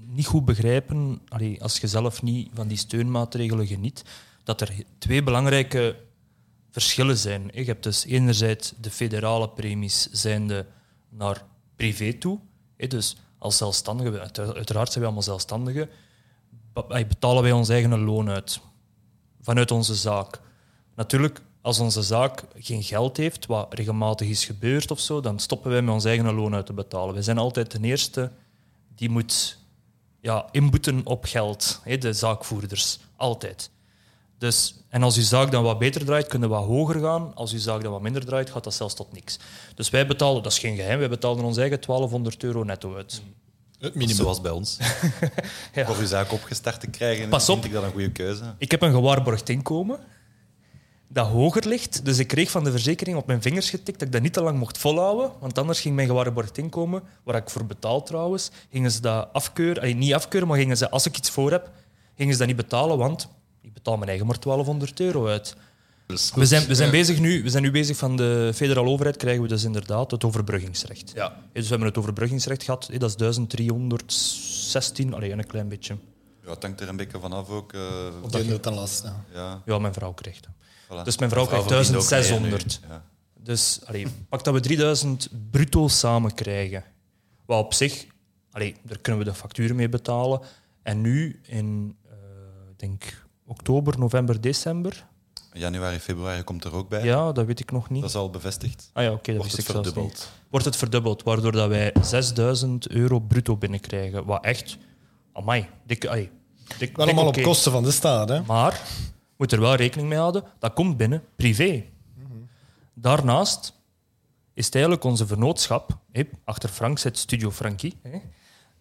niet goed begrijpen, als je zelf niet van die steunmaatregelen geniet, dat er twee belangrijke verschillen zijn. Je hebt dus enerzijds de federale premies zijnde naar privé toe. Dus als zelfstandigen, uiteraard zijn we allemaal zelfstandigen, betalen wij ons eigen loon uit vanuit onze zaak. Natuurlijk Als onze zaak geen geld heeft, wat regelmatig is gebeurd of zo, dan stoppen wij met ons eigen loon uit te betalen. We zijn altijd de eerste die moet ja, inboeten op geld, hè, de zaakvoerders. Altijd. Dus, en als uw zaak dan wat beter draait, kunnen we wat hoger gaan. Als uw zaak dan wat minder draait, gaat dat zelfs tot niks. Dus wij betalen, dat is geen geheim, wij betalen ons eigen 1200 euro netto uit. Het minimum. Zoals bij ons. Ja. Voor uw zaak opgestart te krijgen, Pas op. vind ik dat een goede keuze. Ik heb een gewaarborgd inkomen dat hoger ligt. Dus ik kreeg van de verzekering op mijn vingers getikt dat ik dat niet te lang mocht volhouden. Want anders ging mijn gewaarborgd inkomen, waar ik voor betaal trouwens, gingen ze dat afkeuren. Allee, niet afkeuren, maar gingen ze, als ik iets voor heb, gingen ze dat niet betalen, want ik betaal mijn eigen maar 1200 euro uit. We zijn, we, zijn bezig nu, we zijn nu bezig van de federale overheid, krijgen we dus inderdaad het overbruggingsrecht. Ja. Dus we hebben het overbruggingsrecht gehad, dat is 1316, alleen een klein beetje. Ja, het hangt er een beetje vanaf ook. eh, Of dat je het dan last. Ja. ja, Ja, mijn vrouw krijgt dat. Voilà. Dus mijn vrouw krijgt verdient ook 1600. meer nu, Ja. Dus allee, pak dat we 3000 bruto samen krijgen. Wat op zich, allee, daar kunnen we de facturen mee betalen. En nu in, eh, denk oktober, november, december. Januari, februari komt er ook bij. Ja, dat weet ik nog niet. Dat is al bevestigd. Ah ja, oké, dat Wordt wist het ik zelfs verdubbeld. niet. Wordt het verdubbeld, waardoor dat wij 6000 euro bruto binnenkrijgen. Wat echt, amai, dik, allee, dik, dik Allemaal op kosten van de staat. Hè? Maar moet er wel rekening mee houden, dat komt binnen privé. Daarnaast is het eigenlijk onze vernootschap. Achter Frank zit Studio Frankie.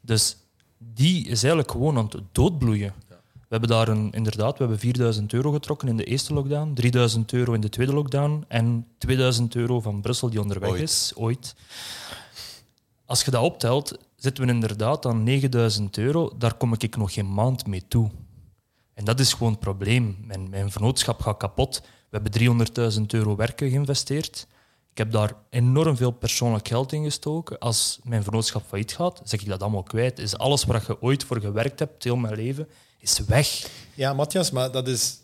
Dus die is eigenlijk gewoon aan het doodbloeien. We hebben daar een, inderdaad we hebben 4000 euro getrokken in de eerste lockdown, 3000 euro in de tweede lockdown en 2000 euro van Brussel die onderweg Ooit. is, ooit. Als je dat optelt, zitten we inderdaad aan 9000 euro. Daar kom ik nog geen maand mee toe. En dat is gewoon het probleem. Mijn, mijn vennootschap gaat kapot. We hebben 300.000 euro werken geïnvesteerd. Ik heb daar enorm veel persoonlijk geld in gestoken. Als mijn vennootschap failliet gaat, zeg ik dat allemaal kwijt. Is alles waar je ooit voor gewerkt hebt, heel mijn leven, is weg. Ja, Matthias, maar dat is.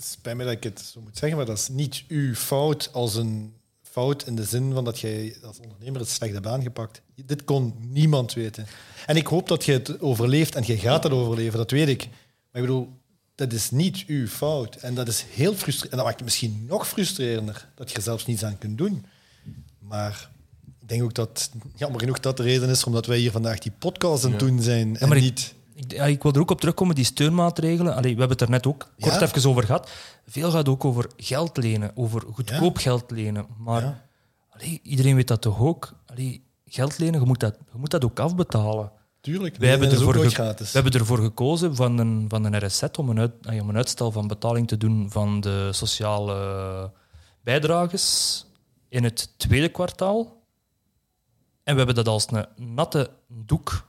Spijt me dat ik het zo moet zeggen, maar dat is niet uw fout als een fout in de zin van dat jij als ondernemer het slecht hebt aangepakt. Dit kon niemand weten. En ik hoop dat je het overleeft en je gaat het overleven, dat weet ik. Ik bedoel, dat is niet uw fout. En dat is heel frustrerend. En dat maakt het misschien nog frustrerender, dat je er zelfs niets aan kunt doen. Maar ik denk ook dat, jammer genoeg, dat de reden is omdat wij hier vandaag die podcast aan het doen zijn. En maar niet... Ik, ja, ik wil er ook op terugkomen, die steunmaatregelen. Allee, we hebben het er net ook kort Ja. even over gehad. Veel gaat ook over geld lenen, over goedkoop geld lenen. Maar allee, iedereen weet dat toch ook? Allee, geld lenen, je moet, dat, je moet dat ook afbetalen. Tuurlijk, hebben, ervoor ge- gratis. we hebben ervoor gekozen van een, van een RSZ om een, uit, ah, om een uitstel van betaling te doen van de sociale bijdrages in het tweede kwartaal. En we hebben dat als een natte doek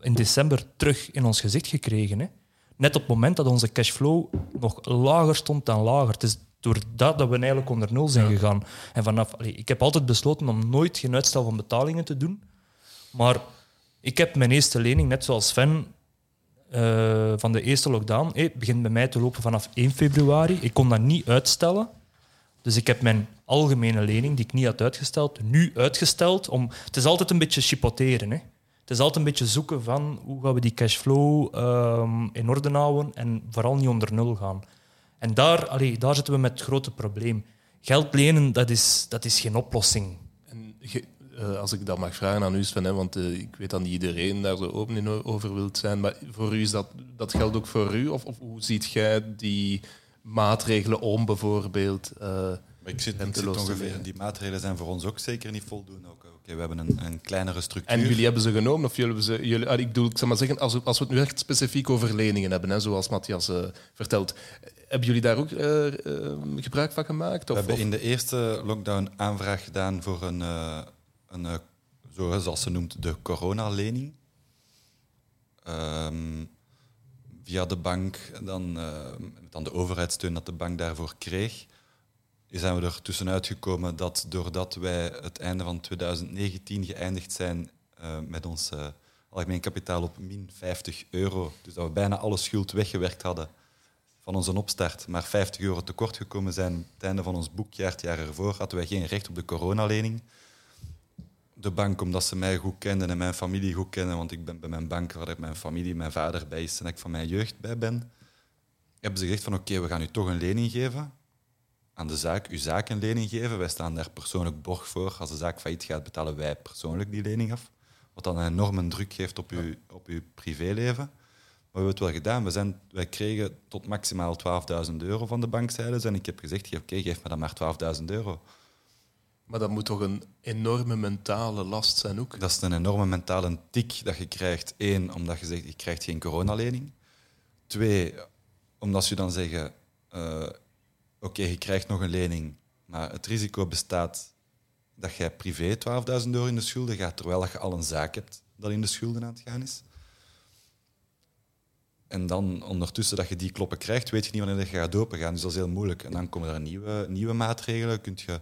in december terug in ons gezicht gekregen. Hè. Net op het moment dat onze cashflow nog lager stond dan lager. Het is door dat dat we eigenlijk onder nul zijn gegaan. En vanaf, allee, ik heb altijd besloten om nooit geen uitstel van betalingen te doen. Maar ik heb mijn eerste lening, net zoals Sven, eh, van de eerste lockdown, eh, begint bij mij te lopen vanaf 1 februari. Ik kon dat niet uitstellen. Dus ik heb mijn algemene lening, die ik niet had uitgesteld, nu uitgesteld. Om, het is altijd een beetje chipoteren. Hè. Het is altijd een beetje zoeken van hoe gaan we die cashflow ehm, in orde houden en vooral niet onder nul gaan. En daar, allee, daar zitten we met het grote probleem. Geld lenen, dat is, dat is geen oplossing. En eh, als ik dat mag vragen aan u, Sven, hè, want eh, ik weet dat niet iedereen daar zo open in over wilt zijn, maar voor u is dat, dat geldt ook voor u? Of, of hoe ziet jij die maatregelen om bijvoorbeeld? eh, ik zit, ik zit ongeveer, die maatregelen zijn voor ons ook zeker niet voldoende. Ook, Oké, we hebben een, een kleinere structuur. En jullie hebben ze genomen? Of jullie hebben ze, jullie, ah, ik bedoel, ik zal maar zeggen, als we, als we het nu echt specifiek over leningen hebben, hè, zoals Matthias vertelt, hebben jullie daar ook gebruik van gemaakt? We Of, hebben of- in de eerste lockdown aanvraag gedaan voor een, een eh, zoals ze noemt, de coronalening. Ehm, via de bank, dan, eh, dan de overheidssteun dat de bank daarvoor kreeg, zijn we er tussenuit gekomen dat doordat wij het einde van 2019 geëindigd zijn eh, met ons eh, algemeen kapitaal op min 50 euro, dus dat we bijna alle schuld weggewerkt hadden van onze opstart, maar 50 euro tekort gekomen zijn het einde van ons boekjaar het jaar ervoor, hadden wij geen recht op de coronalening. De bank, omdat ze mij goed kenden en mijn familie goed kennen, want ik ben bij mijn bank waar ik mijn familie, mijn vader bij is en ik van mijn jeugd bij ben, hebben ze gezegd van oké, we gaan u toch een lening geven. aan de zaak uw zaak een lening geven. Wij staan daar persoonlijk borg voor. Als de zaak failliet gaat, betalen wij persoonlijk die lening af. Wat dan een enorme druk geeft op uw, op uw privéleven. Maar we hebben het wel gedaan. We zijn, wij kregen tot maximaal 12.000 euro van de bankzijde. En ik heb gezegd, oké, geef me dan maar 12.000 euro. Maar dat moet toch een enorme mentale last zijn ook? Dat is een enorme mentale tik dat je krijgt. Eén, omdat je zegt, je krijgt geen coronalening. Twee, omdat ze dan zeggen, eh, oké, je krijgt nog een lening, maar het risico bestaat dat jij privé 12.000 euro in de schulden gaat, terwijl je al een zaak hebt dat in de schulden aan het gaan is. En dan ondertussen dat je die kloppen krijgt, weet je niet wanneer je gaat opengaan. Dus dat is heel moeilijk. En dan komen er nieuwe, nieuwe maatregelen. Kunt je,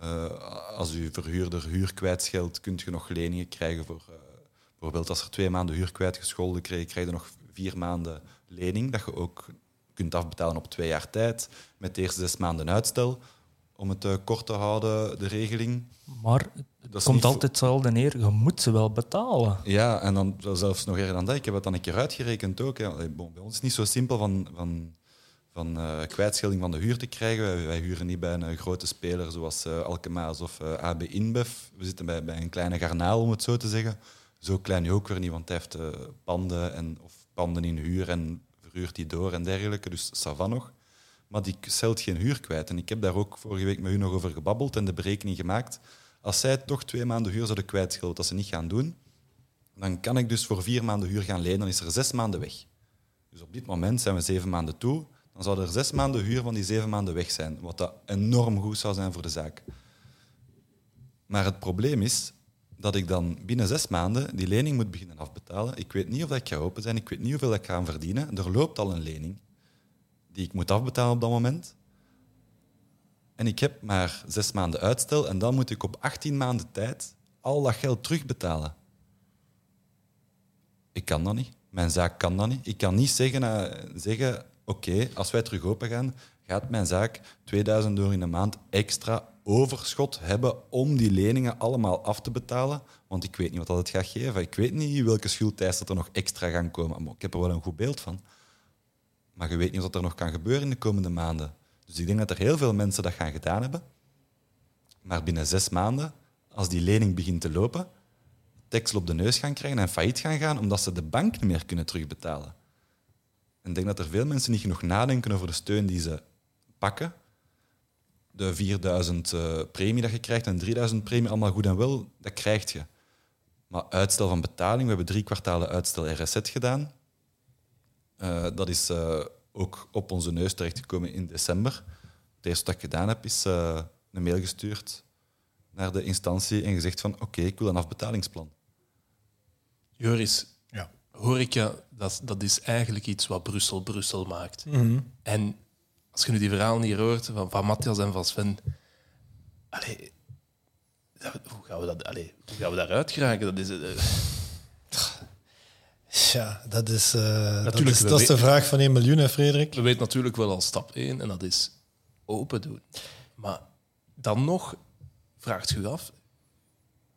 eh, als je verhuurder huur kwijtscheldt, kun je nog leningen krijgen voor... eh, bijvoorbeeld als er twee maanden huur kwijtgescholden krijg, krijg je nog vier maanden lening, dat je ook kunt afbetalen op twee jaar tijd, met de eerste zes maanden uitstel, om het eh, kort te houden, de regeling. Maar Dat het komt altijd hetzelfde neer. Je moet ze wel betalen. Ja, en dan zelfs nog erger dan dat. Ik heb het dan een keer uitgerekend ook. Hè. Bij ons is het niet zo simpel van, van, van eh, kwijtschelding van de huur te krijgen. Wij, huren niet bij een eh, grote speler zoals eh Alkemaas of AB InBev. We zitten bij, bij een kleine garnaal, om het zo te zeggen. Zo klein ook weer niet, want hij heeft panden, en, of panden in huur en verhuurt die door en dergelijke. Dus ça va nog. Maar die stelt geen huur kwijt. En ik heb daar ook vorige week met u nog over gebabbeld en de berekening gemaakt. Als zij toch twee maanden huur zouden kwijtschelden, dat ze niet gaan doen, dan kan ik dus voor vier maanden huur gaan lenen, dan is er zes maanden weg. Dus op dit moment zijn we zeven maanden toe, dan zouden er zes maanden huur van die zeven maanden weg zijn, wat dat enorm goed zou zijn voor de zaak. Maar het probleem is dat ik dan binnen zes maanden die lening moet beginnen afbetalen. Ik weet niet of dat ik ga open zijn, ik weet niet hoeveel ik ga verdienen. Er loopt al een lening die ik moet afbetalen op dat moment. En ik heb maar zes maanden uitstel en dan moet ik op 18 maanden tijd al dat geld terugbetalen. Ik kan dat niet. Mijn zaak kan dat niet. Ik kan niet zeggen, eh, zeggen oké, als wij terug open gaan, gaat mijn zaak 2000 euro in de maand extra overschot hebben om die leningen allemaal af te betalen. Want ik weet niet wat dat het gaat geven. Ik weet niet welke schuldeisen er nog extra gaan komen. Maar ik heb er wel een goed beeld van. Maar je weet niet wat er nog kan gebeuren in de komende maanden. Dus ik denk dat er heel veel mensen dat gaan gedaan hebben. Maar binnen zes maanden, als die lening begint te lopen, teksel op de neus gaan krijgen en failliet gaan gaan, omdat ze de bank niet meer kunnen terugbetalen. En ik denk dat er veel mensen niet genoeg nadenken over de steun die ze pakken. De 4000 eh, premie dat je krijgt en 3000 premie, allemaal goed en wel, dat krijg je. Maar uitstel van betaling, we hebben drie kwartalen uitstel RSZ gedaan. Eh, dat is eh, ook op onze neus terechtgekomen in december. Het eerste wat ik gedaan heb, is een mail gestuurd naar de instantie en gezegd van oké, ik wil een afbetalingsplan. Joris. Horeca, dat, dat is eigenlijk iets wat Brussel Brussel maakt. Mhm. En als je nu die verhalen hier hoort van, van Matthias en van Sven... Allee, dat- hoe, gaan we dat, allee, hoe gaan we daaruit geraken? Dat is, eh, Ja, dat is, eh, dat Natuurlijk, is, we dat is de vraag van 1 miljoen, hè, Frederik. we weten natuurlijk wel al stap 1 en dat is open doen. Maar dan nog vraagt u af,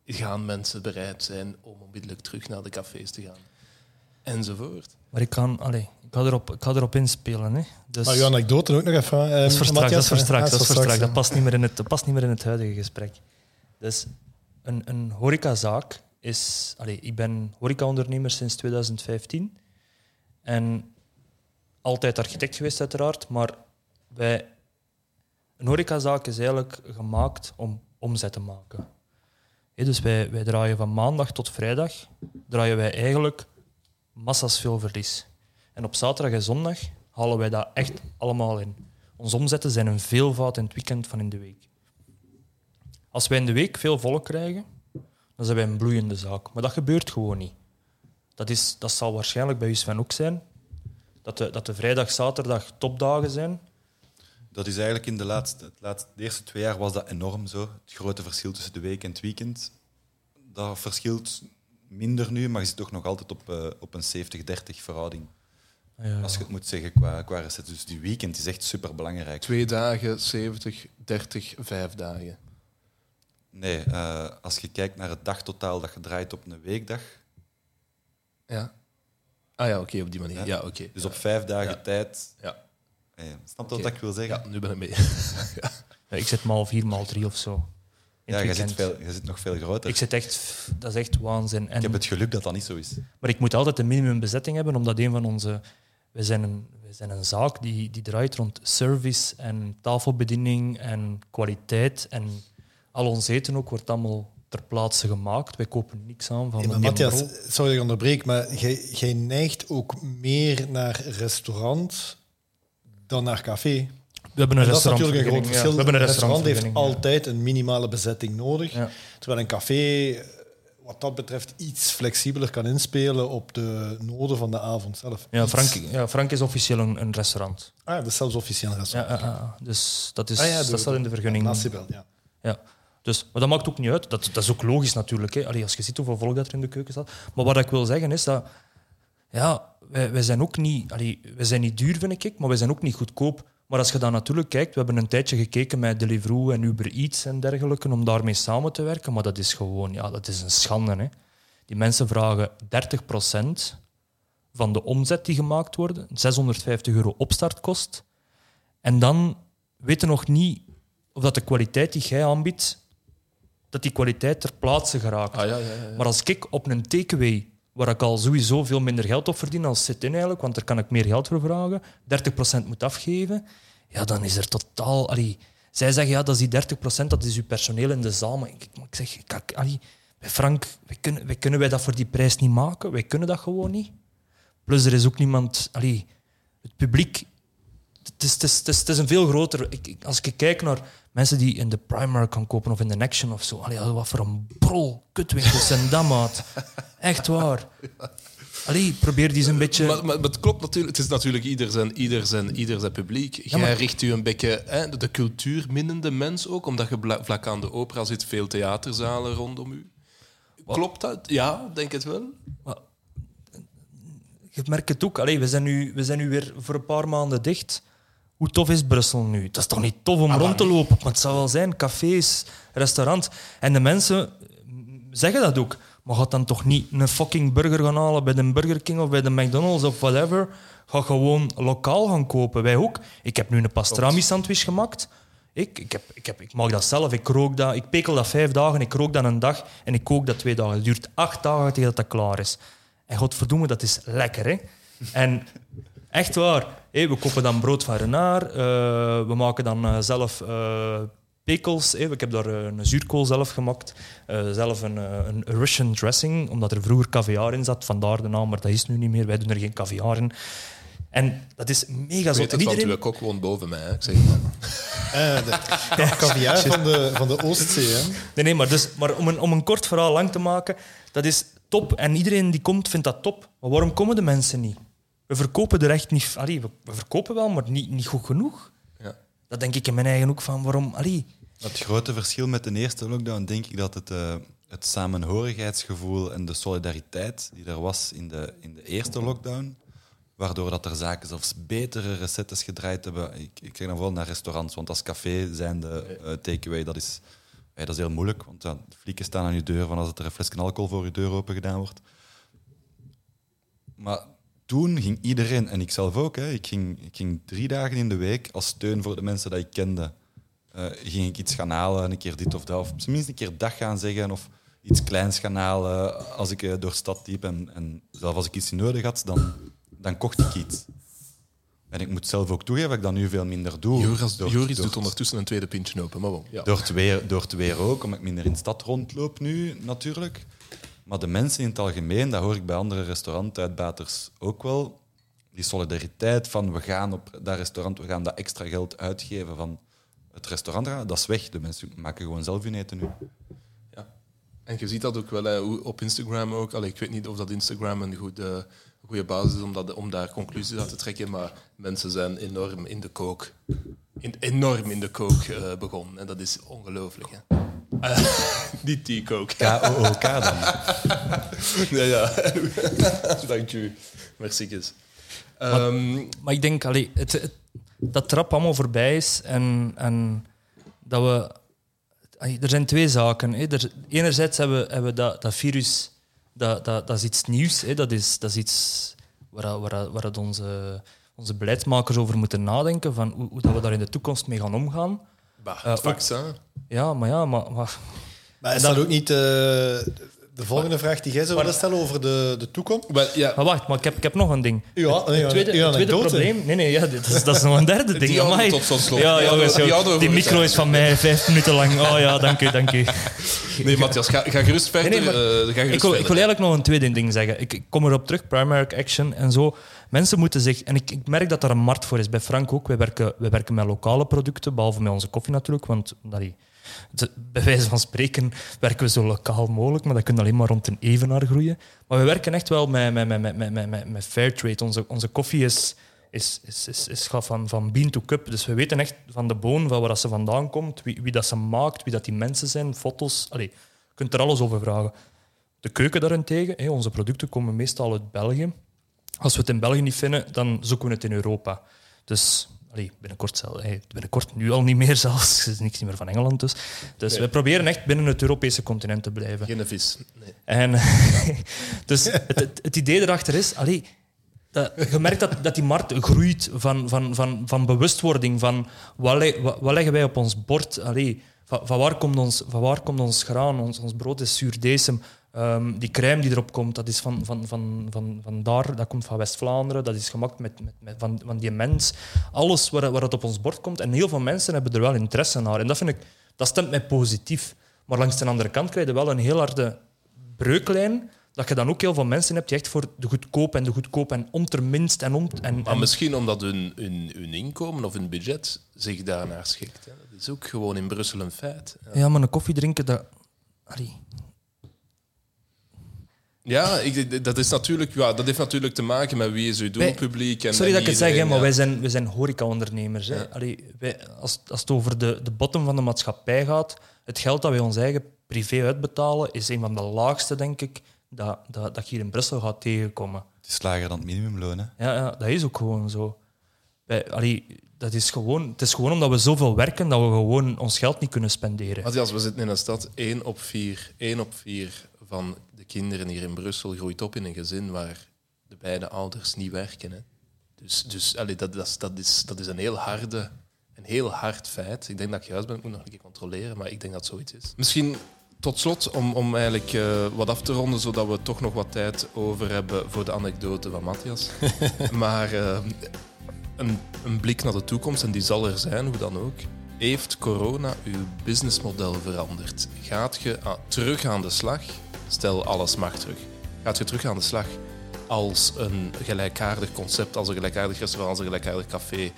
gaan mensen bereid zijn om onmiddellijk terug naar de cafés te gaan? Enzovoort. Maar ik kan, allee, ik ga erop, ik ga erop inspelen. Hè. Dus, Maar uw anekdote ook nog even. eh, dat is voor straks, dat is voor straks, dat is voor straks. Dat past niet meer in het, dat past niet meer in het huidige gesprek. Dus een, een horecazaak is... Allee, ik ben horecaondernemer sinds 2015. En altijd architect geweest, uiteraard. Maar wij, een horecazaak is eigenlijk gemaakt om omzet te maken. Dus wij, wij draaien van maandag tot vrijdag draaien wij eigenlijk massa's veel verlies. En op zaterdag en zondag halen wij dat echt allemaal in. Onze omzetten zijn een veelvoud in het weekend van in de week. Als wij in de week veel volk krijgen, dan zijn wij een bloeiende zaak. Maar dat gebeurt gewoon niet. Dat, is, dat zal waarschijnlijk bij u Sven ook zijn. Dat de, dat de vrijdag, zaterdag topdagen zijn. Dat is eigenlijk in de laatste, laatste, de eerste twee jaar was dat enorm zo. Het grote verschil tussen de week en het weekend. Dat verschilt minder nu, maar je zit toch nog altijd op, eh, op een 70-30 verhouding. Ja. Als je het moet zeggen qua, qua recept. Dus die weekend is echt super belangrijk. Twee dagen, 70, 30, vijf dagen. Nee, eh, als je kijkt naar het dagtotaal dat je draait op een weekdag. Ja. Ah ja, oké, op die manier. Ja, oké. Dus op vijf dagen Ja. tijd Ja. Eh, Snap je wat ik wil zeggen? Ja, nu ben ik mee. Ja, ik zit maal vier, maal drie of zo. In Ja, jij zit, weekend. veel, jij zit nog veel groter. Ik zit echt... Dat is echt waanzin. En, Ik heb het geluk dat dat niet zo is. Maar ik moet altijd een minimumbezetting hebben, omdat een van onze... We zijn een, we zijn een zaak die, die draait rond service en tafelbediening en kwaliteit. En al ons eten ook wordt allemaal ter plaatse gemaakt. Wij kopen niks aan van Ja, maar Matthias, sorry dat ik onderbreek, maar jij, jij neigt ook meer naar restaurant dan naar café. We hebben een En dat is natuurlijk een groot ja. verschil. We hebben een restaurant heeft altijd een minimale bezetting nodig. Ja. Terwijl een café, eh, wat dat betreft, iets flexibeler kan inspelen op de noden van de avond zelf. Ja, Frank, ja, Frank is officieel een, een restaurant. Ah, dat is zelfs officieel een restaurant. ja, ja. dus dat, is, Ah de- dat staat in de vergunning. Nacibel, ja. Ja. Dus, maar dat maakt ook niet uit. Dat, dat is ook logisch natuurlijk. Hè. Allee, als je ziet hoeveel volk dat er in de keuken staat. Maar wat ik wil zeggen is dat... Ja, wij, wij zijn ook niet... Allee, wij zijn niet duur, vind ik, maar wij zijn ook niet goedkoop. Maar als je dan natuurlijk kijkt... We hebben een tijdje gekeken met Deliveroo en Uber Eats en dergelijke om daarmee samen te werken. Maar dat is gewoon... Ja, dat is een schande. Hè. Die mensen vragen 30% van de omzet die gemaakt wordt. 650 euro opstartkost. En dan weten nog niet of dat de kwaliteit die jij aanbiedt, dat die kwaliteit ter plaatse geraakt. Ah, ja, ja, ja, ja. Maar als ik op een takeaway, waar ik al sowieso veel minder geld op verdien als sit-in eigenlijk, want daar kan ik meer geld voor vragen, 30% moet afgeven, ja, dan is er totaal... Allee, zij zeggen, ja, dat die 30%, dat is uw personeel in de zaal. Maar ik, ik zeg, kijk, allee, Frank, wij kunnen, wij kunnen wij dat voor die prijs niet maken. Wij kunnen dat gewoon niet. Plus, er is ook niemand... Allee, het publiek het is, het, is, het, is, het is een veel groter. Ik, als ik kijk naar mensen die in de Primark gaan kopen of in de Action of zo. Allee, wat voor een brol kutwinkels zijn dat, maat. Echt waar. Allee, probeer die eens een beetje... Maar, maar, maar het klopt natuurlijk. Het is natuurlijk ieder zijn, ieder zijn, ieder zijn publiek. Jij maar- richt u een beetje hè, de cultuurminnende mens ook, omdat je vlak aan de opera zit, veel theaterzalen rondom u. Klopt dat? Ja, denk het wel. Je merkt het ook. Allee, we, zijn nu, we zijn nu weer voor een paar maanden dicht. Hoe tof is Brussel nu? Het is toch niet tof om rond te lopen? Maar het zou wel zijn. Cafés, restaurants. En de mensen zeggen dat ook. Maar ga dan toch niet een fucking burger gaan halen bij de Burger King of bij de McDonald's of whatever. Ga gewoon lokaal gaan kopen. Wij ook. Ik heb nu een pastrami sandwich gemaakt. Ik, ik, heb, ik, heb, ik maak dat zelf. Ik, rook dat, ik pekel dat vijf dagen, ik rook dat een dag en ik kook dat twee dagen. Het duurt acht dagen tegen dat dat klaar is. En godverdomme, dat is lekker, hè? En echt waar. We kopen dan brood van Renard. eh, we maken dan eh, zelf eh pekels. Ik heb daar een zuurkool zelf gemaakt. Eh, zelf een, een Russian dressing, omdat er vroeger caviar in zat. Vandaar de naam, maar dat is nu niet meer. Wij doen er geen caviar in. En dat is mega Ik zot. weet En het, want iedereen... uw kok woont boven mij. Hè. Ik zeg het maar. Eh, de caviar van de, van de Oostzee. Hè. Nee, nee, maar, dus, maar om, een, om een kort verhaal lang te maken, dat is top. En iedereen die komt, vindt dat top. Maar waarom komen de mensen niet? We verkopen er echt niet... Allee, we, we verkopen wel, maar niet, niet goed genoeg. Ja. Dat denk ik in mijn eigen ook van, waarom... Allee, Het grote verschil met de eerste lockdown, denk ik dat het, eh, het samenhorigheidsgevoel en de solidariteit die er was in de, in de eerste lockdown, waardoor dat er zaken zelfs betere recettes gedraaid hebben. Ik, ik kijk dan vooral naar restaurants, want als café zijn de eh, takeaway, dat is, ja, dat is heel moeilijk, want ja, de flieken staan aan je deur van als er een flesje alcohol voor je deur open gedaan wordt. Maar toen ging iedereen, en ik zelf ook, hè, ik, ging, ik ging drie dagen in de week als steun voor de mensen die ik kende. eh, ging ik iets gaan halen, een keer dit of dat. Of tenminste een keer dag gaan zeggen of iets kleins gaan halen als ik eh, door stad liep. En, en zelf als ik iets nodig had, dan, dan kocht ik iets. En ik moet zelf ook toegeven dat ik dat nu veel minder doe. Joris, Door- Joris door- doet ondertussen een tweede pintje open. Maar ja. door het, weer, door het weer ook, omdat ik minder in de stad rondloop nu, natuurlijk. Maar de mensen in het algemeen, dat hoor ik bij andere restaurantuitbaters ook wel. Die solidariteit van we gaan op dat restaurant, we gaan dat extra geld uitgeven van het restaurant, dat is weg. De mensen maken gewoon zelf hun eten nu. Ja. En je ziet dat ook wel hè, op Instagram ook. Allee, ik weet niet of dat Instagram een goede, goede basis is om, daar conclusies uit te trekken, maar mensen zijn enorm in de kook. In, enorm in de kook eh, begonnen. En dat is ongelooflijk. Hè. Eh, niet die kook. K-O-O-K dan. ja, ja. Dank u. Merci. Kes. Ehm, maar ik denk, allee, het, het- dat trap allemaal voorbij is en, en dat we... allee, Er zijn twee zaken. Hè. Er, enerzijds hebben we, hebben we dat, dat virus, dat, dat, dat is iets nieuws. Hè. Dat, is, dat is iets waar, waar, waar het onze, onze beleidsmakers over moeten nadenken van hoe, hoe dat we daar in de toekomst mee gaan omgaan. Bah, Eh, het vaccin. Ja, maar ja, maar... maar Maar is En dan- dat ook niet eh, de volgende vraag die jij zou willen stellen over de, de toekomst? Wel, ja, maar wacht, maar ik heb, ik heb nog een ding. Ja, het tweede, het tweede probleem... Nee, nee, ja, dit is, dat is nog een derde ding. Die tot zo'n slot. Ja, Die jongens, die die micro is van mij vijf minuten lang. Oh ja, dank u, dank u. nee, Matthias, ga, ga gerust verder. Nee, nee, maar eh, ga gerust Ik wil, ik wil eigenlijk nog een tweede ding zeggen. Ik, ik kom erop terug, Primark Action en zo. Mensen moeten zich... En ik, ik merk dat daar een markt voor is. Bij Frank ook. Wij werken, wij werken met lokale producten, behalve met onze koffie natuurlijk. Want allee, de- bij wijze van spreken werken we zo lokaal mogelijk, maar dat kan alleen maar rond een evenaar groeien. Maar we werken echt wel met, met, met, met, met, met, met, Fairtrade. Onze, onze koffie is, is, is, is, is van, van bean to cup. Dus we weten echt van de boon, van waar dat ze vandaan komt, wie, wie dat ze maakt, wie dat die mensen zijn, foto's. Allee, je kunt er alles over vragen. De keuken daarentegen, onze producten komen meestal uit België. Als we het in België niet vinden, dan zoeken we het in Europa. Dus allee, binnenkort, zelf, binnenkort nu al niet meer zelfs. Er is niks meer van Engeland dus. Dus Nee. we proberen echt binnen het Europese continent te blijven. Geen vis. Nee. En, dus het, het, het idee erachter is, allee, dat, je merkt dat, dat die markt groeit van, van, van, van bewustwording van wat, le- wat, wat leggen wij op ons bord. Allee, van, van, waar komt ons, van waar komt ons graan? Ons, ons brood is zuurdesem. Ehm, die crème die erop komt, dat is van, van, van, van, van daar, dat komt van West-Vlaanderen. Dat is gemaakt met, met, met, van, van die mens. Alles waar, waar het op ons bord komt. En heel veel mensen hebben er wel interesse naar. En dat, vind ik, dat stemt mij positief. Maar langs de andere kant krijg je wel een heel harde breuklijn. Dat je dan ook heel veel mensen hebt die echt voor de goedkoop en de goedkoop en onterminst en om. En, Maar en- misschien omdat hun, hun, hun inkomen of hun budget zich daarnaar schikt. Hè. Dat is ook gewoon in Brussel een feit. Ja, Ja, maar een koffie drinken, dat... Allee. Ja ik, dat, is natuurlijk, ja, dat heeft natuurlijk te maken met wie is uw doelpubliek. En, Sorry en dat ik het zeg, hè, maar ja. wij zijn, wij zijn horeca-ondernemers. hè. Ja. Allee, wij, als, als het over de, de bottom van de maatschappij gaat, het geld dat wij ons eigen privé uitbetalen, is een van de laagste, denk ik, dat, dat, dat je hier in Brussel gaat tegenkomen. Het is lager dan het minimumloon. Hè? Ja, ja dat is ook gewoon zo. Wij, allee, dat is gewoon, het is gewoon omdat we zoveel werken dat we gewoon ons geld niet kunnen spenderen. Matthias, we zitten in een stad, één op vier, één op vier van de kinderen hier in Brussel groeit op in een gezin waar de beide ouders niet werken. Hè. Dus, dus allee, dat, dat, is, dat, is, dat is een heel harde, een heel hard feit. Ik denk dat ik juist ben, ik moet nog een keer controleren, maar ik denk dat zoiets is. Misschien tot slot, om, om eigenlijk eh, wat af te ronden, zodat we toch nog wat tijd over hebben voor de anekdote van Matthias. maar eh, een, een blik naar de toekomst, en die zal er zijn, hoe dan ook. Heeft corona uw businessmodel veranderd? Gaat je ah, terug aan de slag? Stel, alles mag terug. Gaat je terug aan de slag als een gelijkaardig concept, als een gelijkaardig restaurant, als een gelijkaardig café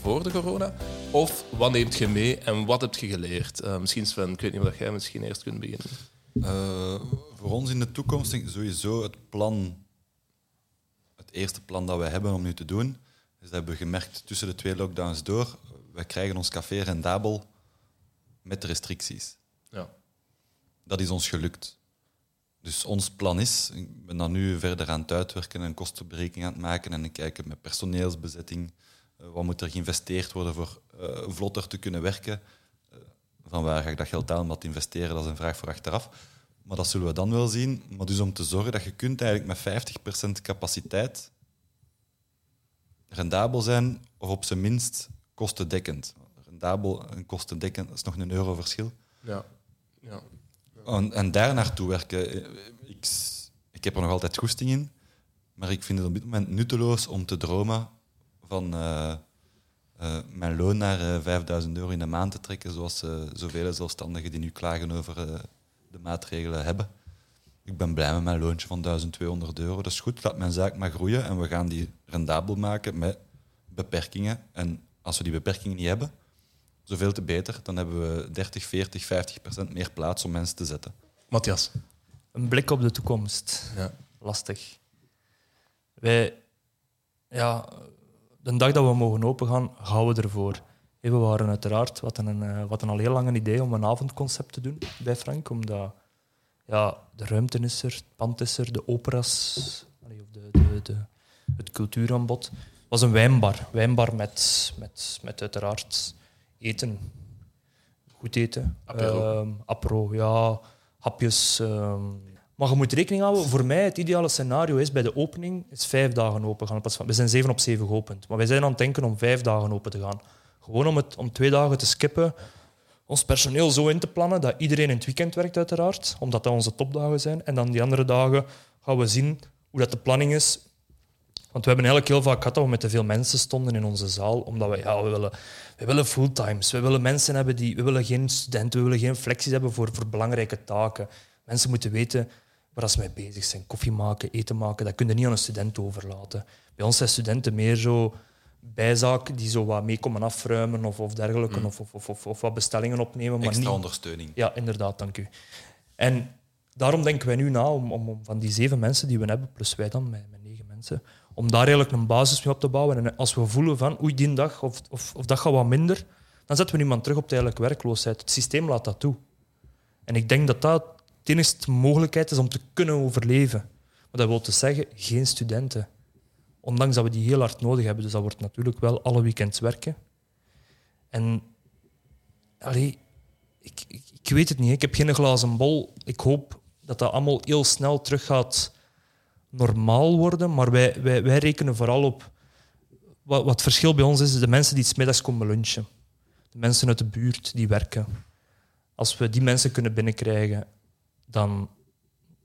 voor de corona? Of wat neemt je mee en wat heb je geleerd? Eh, misschien Sven, ik weet niet of jij misschien eerst kunt beginnen. Eh, voor ons in de toekomst denk ik sowieso het plan, het eerste plan dat we hebben om nu te doen, is dat hebben we gemerkt tussen de twee lockdowns door, wij krijgen ons café rendabel met restricties. Ja. Dat is ons gelukt. Dus ons plan is, ik ben nu verder aan het uitwerken en kostenberekening aan het maken en ik kijk met personeelsbezetting, eh, wat moet er geïnvesteerd worden voor eh, vlotter te kunnen werken. Eh, van waar ga ik dat geld aan investeren, dat is een vraag voor achteraf. Maar dat zullen we dan wel zien. Maar dus om te zorgen dat je kunt eigenlijk met 50% capaciteit rendabel zijn of op zijn minst kostendekkend. Rendabel en kostendekkend dat is nog een euro verschil. Ja. ja. En, en daar naartoe werken. eh, Ik, ik heb er nog altijd goesting in, maar ik vind het op dit moment nutteloos om te dromen van eh, eh, mijn loon naar eh, 5000 euro in de maand te trekken, zoals zoveel zelfstandigen die nu klagen over de maatregelen hebben. Ik ben blij met mijn loontje van 1200 euro. Dat is goed, laat mijn zaak maar groeien en we gaan die rendabel maken met beperkingen. En als we die beperkingen niet hebben, zoveel te beter. Dan hebben we 30, 40, 50 procent meer plaats om mensen te zetten. Matthias. Een blik op de toekomst. Ja. Lastig. Wij, ja, de dag dat we mogen opengaan, gaan we ervoor. We waren uiteraard, wat een, eh, wat een al heel lang een idee om een avondconcept te doen bij Frank, omdat ja, de ruimte is er, het pand is er, de operas, de, de, de, het cultuuraanbod. Het was een wijnbar. Wijnbar met, met, met uiteraard eten. Goed eten. Apero. Ehm, ja. Hapjes. ehm, Maar je moet rekening houden, voor mij het ideale scenario is bij de opening is vijf dagen open gaan. We zijn zeven op zeven geopend. Maar wij zijn aan het denken om vijf dagen open te gaan. Gewoon om, het, om twee dagen te skippen. Ons personeel zo in te plannen dat iedereen in het weekend werkt, uiteraard. Omdat dat onze topdagen zijn. En dan die andere dagen gaan we zien hoe dat de planning is. Want we hebben eigenlijk heel vaak gehad dat we met te veel mensen stonden in onze zaal. Omdat we, ja, we willen, we willen fulltimes. We willen mensen hebben die... We willen geen studenten, we willen geen flexies hebben voor, voor belangrijke taken. Mensen moeten weten waar ze mee bezig zijn. Koffie maken, eten maken, dat kun je niet aan een student overlaten. Bij ons zijn studenten meer zo bijzaak die zo wat mee komen afruimen of, of dergelijke, of, of, of, of, of wat bestellingen opnemen. Maar Extra niet, ondersteuning. ja, inderdaad, dank u. En daarom denken wij nu na om, om, om van die zeven mensen die we hebben, plus wij dan met, met negen mensen, om daar eigenlijk een basis mee op te bouwen. En als we voelen van oei, die dag of, of, of dat gaat wat minder, dan zetten we iemand terug op tijdelijke werkloosheid. Het systeem laat dat toe. En ik denk dat dat de enige mogelijkheid is om te kunnen overleven. Maar dat wil dus zeggen, geen studenten. Ondanks dat we die heel hard nodig hebben. Dus dat wordt natuurlijk wel alle weekends werken. En allee, ik, ik, ik weet het niet. Ik heb geen glazen bol. Ik hoop dat dat allemaal heel snel terug gaat normaal worden. Maar wij, wij, wij rekenen vooral op... Wat, wat het verschil bij ons is, is de mensen die 's middags komen lunchen. De mensen uit de buurt die werken. Als we die mensen kunnen binnenkrijgen, dan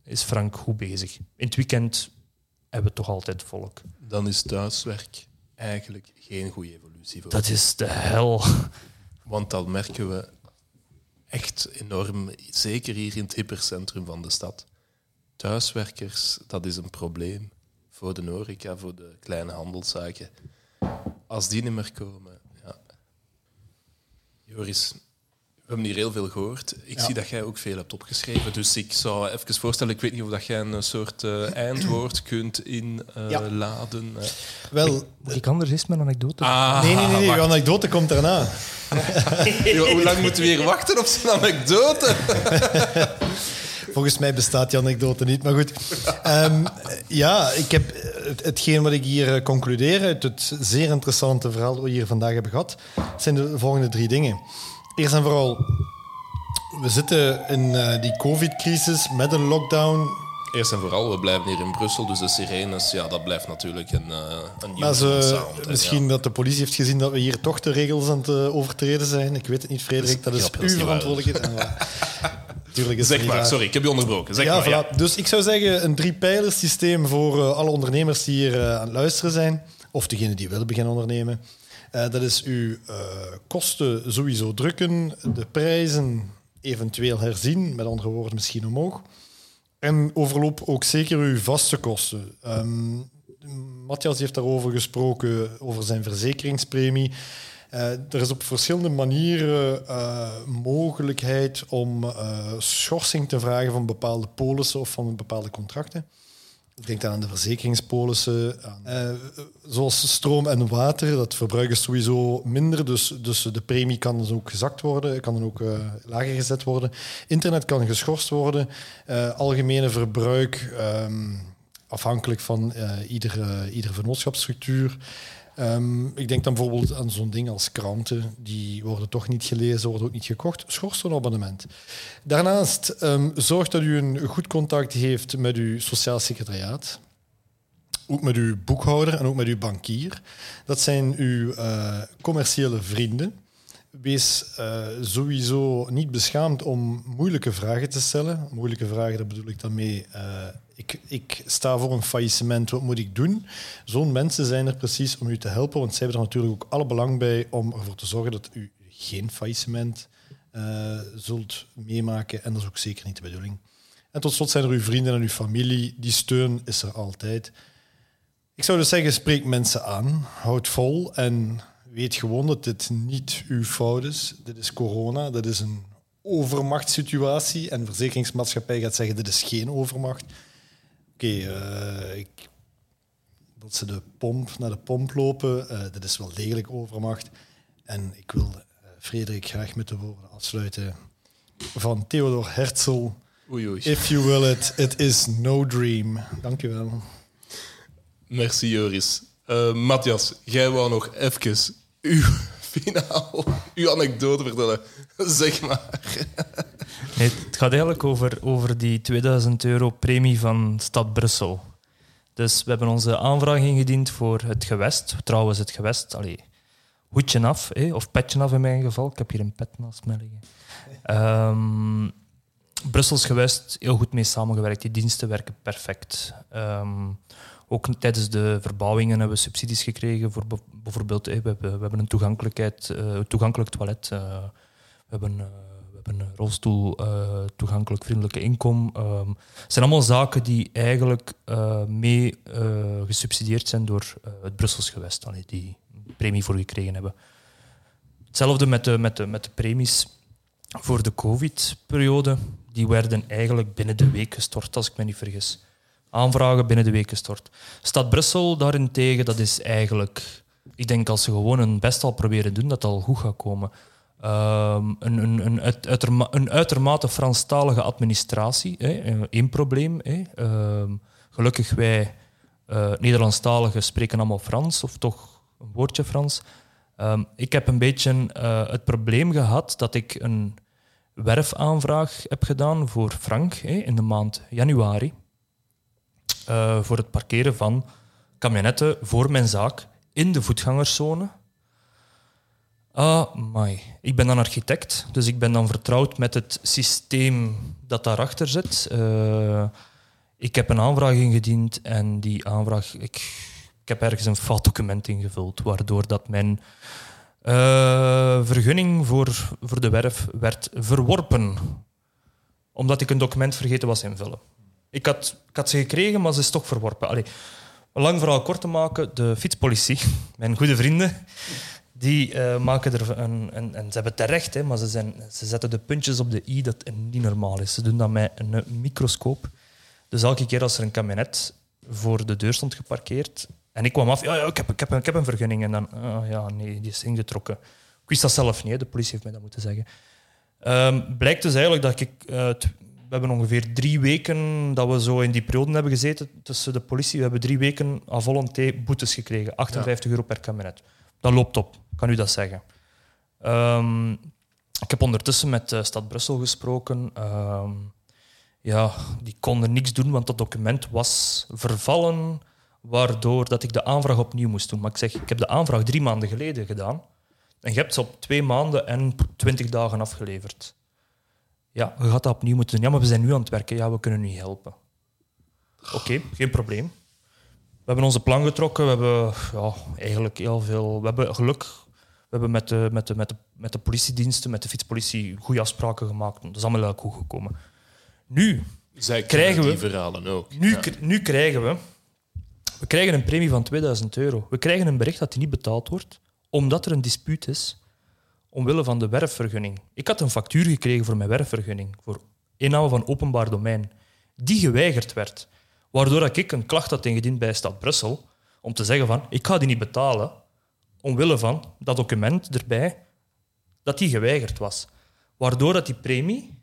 is Frank goed bezig. In het weekend hebben we toch altijd volk. Dan is thuiswerk eigenlijk geen goede evolutie voor Dat is de hel. Want dat merken we echt enorm, zeker hier in het hypercentrum van de stad. Thuiswerkers, dat is een probleem voor de horeca, voor de kleine handelszaken. Als die niet meer komen, ja. Joris, we hebben hier heel veel gehoord. Ik Ja. zie dat jij ook veel hebt opgeschreven, dus ik zou even voorstellen, ik weet niet of dat jij een soort eh, eindwoord kunt Ja. inladen. Eh, Wel, Moet ik anders eens met een anekdote? Ah, nee, nee, nee, nee. anekdote komt daarna. Ja, Hoe lang moeten we hier wachten op zijn anekdote? Volgens mij bestaat die anekdote niet, maar goed. Ehm, ja, ik heb het, hetgeen wat ik hier eh, concludeer uit het zeer interessante verhaal dat we hier vandaag hebben gehad, zijn de volgende drie dingen. Eerst en vooral, we zitten in eh, die covid-crisis met een lockdown. Eerst en vooral, we blijven hier in Brussel, dus de sirenes, ja, dat blijft natuurlijk een, uh, een Maar ze, sound. misschien ja. dat de politie heeft gezien dat we hier toch de regels aan het eh, overtreden zijn. Ik weet het niet, Frederik. Dat is dat is uw verantwoordelijkheid. Tuurlijk is Zeg maar, sorry, ik heb je onderbroken. Zeg ja, maar, ja. voilà. Dus ik zou zeggen, een drie systeem voor eh, alle ondernemers die hier eh, aan het luisteren zijn, of degenen die willen beginnen ondernemen. Eh, dat is uw kosten sowieso drukken, de prijzen eventueel herzien, met andere woorden misschien omhoog. En overloop ook zeker uw vaste kosten. Ehm, Matthias heeft daarover gesproken, over zijn verzekeringspremie. Eh, er is op verschillende manieren eh, mogelijkheid om eh, schorsing te vragen van bepaalde polissen of van bepaalde contracten. Ik denk dan aan de verzekeringspolissen, aan, zoals stroom en water. Dat verbruik is sowieso minder, dus, dus de premie kan dus ook gezakt worden, kan dan ook lager gezet worden. Internet kan geschorst worden. Algemene verbruik, ehm, afhankelijk van iedere, iedere vennootschapsstructuur. Ehm, ik denk dan bijvoorbeeld aan zo'n ding als kranten. Die worden toch niet gelezen, worden ook niet gekocht. Schorst een abonnement. Daarnaast ehm, zorg dat u een goed contact heeft met uw sociaal secretariaat. Ook met uw boekhouder en ook met uw bankier. Dat zijn uw eh, commerciële vrienden. Wees eh, sowieso niet beschaamd om moeilijke vragen te stellen. Moeilijke vragen, daar bedoel ik dan mee. eh, ik, ik sta voor een faillissement, wat moet ik doen? Zo'n mensen zijn er precies om u te helpen, want zij hebben er natuurlijk ook alle belang bij om ervoor te zorgen dat u geen faillissement eh, zult meemaken. En dat is ook zeker niet de bedoeling. En tot slot zijn er uw vrienden en uw familie. Die steun is er altijd. Ik zou dus zeggen, spreek mensen aan, houd vol en weet gewoon dat dit niet uw fout is. Dit is corona, dit is een overmachtssituatie en de verzekeringsmaatschappij gaat zeggen, dit is geen overmacht. Oké, eh, dat ze de pomp naar de pomp lopen, eh dit is wel degelijk overmacht. En ik wil eh, Frederik graag met de woorden afsluiten van Theodor Herzl. Oei, oei. If you will it, it is no dream. Dank u wel. Merci, Joris. Matthias, jij wou nog even uw finaal, uw anekdote vertellen. Zeg maar. Het gaat eigenlijk over, over die 2000 euro premie van Stad Brussel. Dus we hebben onze aanvraag ingediend voor het gewest. Trouwens, het gewest, allee, hoedje af, hè, of petje af in mijn geval. Ik heb hier een pet naast me liggen. Ehm, Brussels gewest, heel goed mee samengewerkt. Die diensten werken perfect. Ehm, ook tijdens de verbouwingen hebben we subsidies gekregen voor be- bijvoorbeeld, hè, we, hebben, we hebben een toegankelijkheid, eh, toegankelijk toilet. eh, we hebben, eh, een rolstoel, eh, toegankelijk vriendelijke inkom. Ehm, het zijn allemaal zaken die eigenlijk eh, mee eh, gesubsidieerd zijn door eh, het Brussels gewest, allee, die premie voor gekregen hebben. Hetzelfde met de, met de, met de premies voor de COVID-periode. Die werden eigenlijk binnen de week gestort, als ik me niet vergis. Aanvragen binnen de week gestort. Stad Brussel daarentegen, dat is eigenlijk... Ik denk als ze gewoon hun best al proberen doen, dat al goed gaat komen. Ehm, een, een, een, een uitermate Franstalige administratie, hè, één probleem. Ehm, gelukkig wij eh Nederlandstaligen spreken allemaal Frans, of toch een woordje Frans. Ehm, ik heb een beetje eh, het probleem gehad dat ik een werfaanvraag heb gedaan voor Frank in de maand januari. Eh, voor het parkeren van kamionetten voor mijn zaak in de voetgangerszone. Ah, my. Ik ben dan architect, dus ik ben dan vertrouwd met het systeem dat daarachter zit. Eh, ik heb een aanvraag ingediend en die aanvraag... Ik, ik heb ergens een fout document ingevuld, waardoor dat mijn eh, vergunning voor, voor de werf werd verworpen. Omdat ik een document vergeten was invullen. Ik had, had ze gekregen, maar ze is toch verworpen. Allee, lang verhaal kort te maken, de fietspolitie, mijn goede vrienden, die eh, maken er een, een- En ze hebben terecht, hè, maar ze, zijn, ze zetten de puntjes op de i dat niet normaal is. Ze doen dat met een microscoop. Dus elke keer als er een kabinet voor de deur stond geparkeerd en ik kwam af, ja, ik, heb, ik, heb, ik heb een vergunning. En dan, ah, ja, nee, die is ingetrokken. Ik wist dat zelf niet, de politie heeft mij dat moeten zeggen. Ehm, blijkt dus eigenlijk dat ik... eh, we hebben ongeveer drie weken dat we zo in die periode hebben gezeten tussen de politie. We hebben drie weken à volonté boetes gekregen. 58 euro per kabinet. Dat loopt op, kan u dat zeggen. Ehm, ik heb ondertussen met de stad Brussel gesproken. Ehm, ja, die konden niks doen, want dat document was vervallen, waardoor dat ik de aanvraag opnieuw moest doen. Maar ik zeg, ik heb de aanvraag drie maanden geleden gedaan. En je hebt ze op twee maanden en twintig dagen afgeleverd. Ja, je gaat dat opnieuw moeten doen. Ja, maar we zijn nu aan het werken. Ja, we kunnen u niet helpen. Oké, geen probleem. We hebben onze plan getrokken. We hebben ja, eigenlijk heel veel... We hebben geluk. We hebben met de, met, de, met, de, met de politiediensten, met de fietspolitie, goede afspraken gemaakt. Dat is allemaal heel goed gekomen. Nu Zij krijgen we... die verhalen ook. Nu, Ja. nu krijgen we... We krijgen een premie van 2000 euro. We krijgen een bericht dat die niet betaald wordt, omdat er een dispuut is omwille van de werfvergunning. Ik had een factuur gekregen voor mijn werfvergunning, voor inname van openbaar domein, die geweigerd werd. Waardoor dat ik een klacht had ingediend bij Stad Brussel om te zeggen van, ik ga die niet betalen, omwille van dat document erbij, dat die geweigerd was. Waardoor dat die premie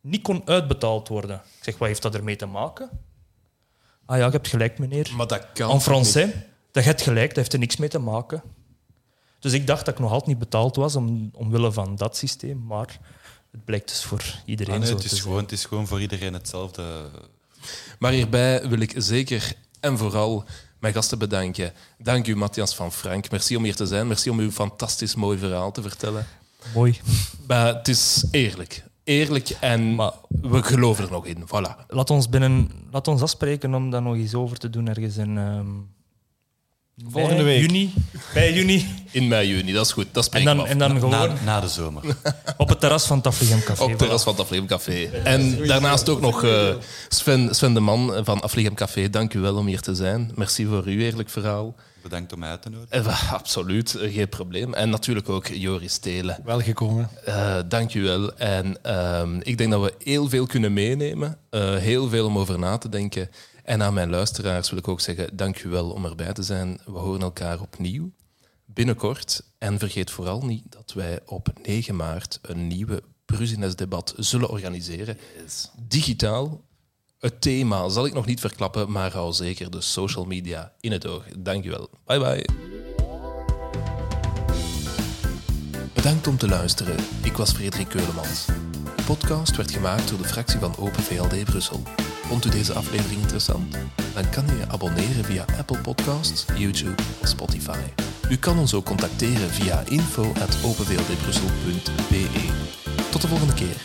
niet kon uitbetaald worden. Ik zeg, wat heeft dat ermee te maken? Ah ja, je hebt gelijk, meneer. Maar dat kan En Français, niet? dat je hebt gelijk, dat heeft er niks mee te maken. Dus ik dacht dat ik nog altijd niet betaald was om, omwille van dat systeem, maar het blijkt dus voor iedereen Ah, nee, zo het, te is zijn. gewoon, het is gewoon voor iedereen hetzelfde. Maar hierbij wil ik zeker en vooral mijn gasten bedanken. Dank u, Matthias van Frank. Merci om hier te zijn. Merci om uw fantastisch mooi verhaal te vertellen. Mooi. Maar het is eerlijk. Eerlijk en we geloven er nog in. Voilà. Laat ons, binnen, laat ons afspreken om daar nog eens over te doen ergens in... ehm, Volgende mei, week. Juni. Bij juni. In mei, juni, dat is goed. Dat En dan, en dan gewoon Na, na de zomer. op het terras van het Afligem Café. Op het terras van het Afligem Café. En daarnaast ook nog eh, Sven, Sven de Man van Afligem Café. Dank u wel om hier te zijn. Merci voor uw eerlijk verhaal. Bedankt om mij uit te nodigen. Eh, absoluut, eh, geen probleem. En natuurlijk ook Joris Telen. Welgekomen. Eh dank u wel. En ehm, ik denk dat we heel veel kunnen meenemen. eh, heel veel om over na te denken. En aan mijn luisteraars wil ik ook zeggen, dank u wel om erbij te zijn. We horen elkaar opnieuw binnenkort. En vergeet vooral niet dat wij op 9 maart een nieuwe Bruzines-debat zullen organiseren. Digitaal. Het thema zal ik nog niet verklappen, maar hou zeker de social media in het oog. Dank u wel. Bye bye. Bedankt om te luisteren. Ik was Frederik Keulemans. podcast werd gemaakt door de fractie van Open VLD Brussel. Vond u deze aflevering interessant? Dan kan u je abonneren via Apple Podcasts, YouTube of Spotify. U kan ons ook contacteren via info.openvldbrussel.be. Tot de volgende keer.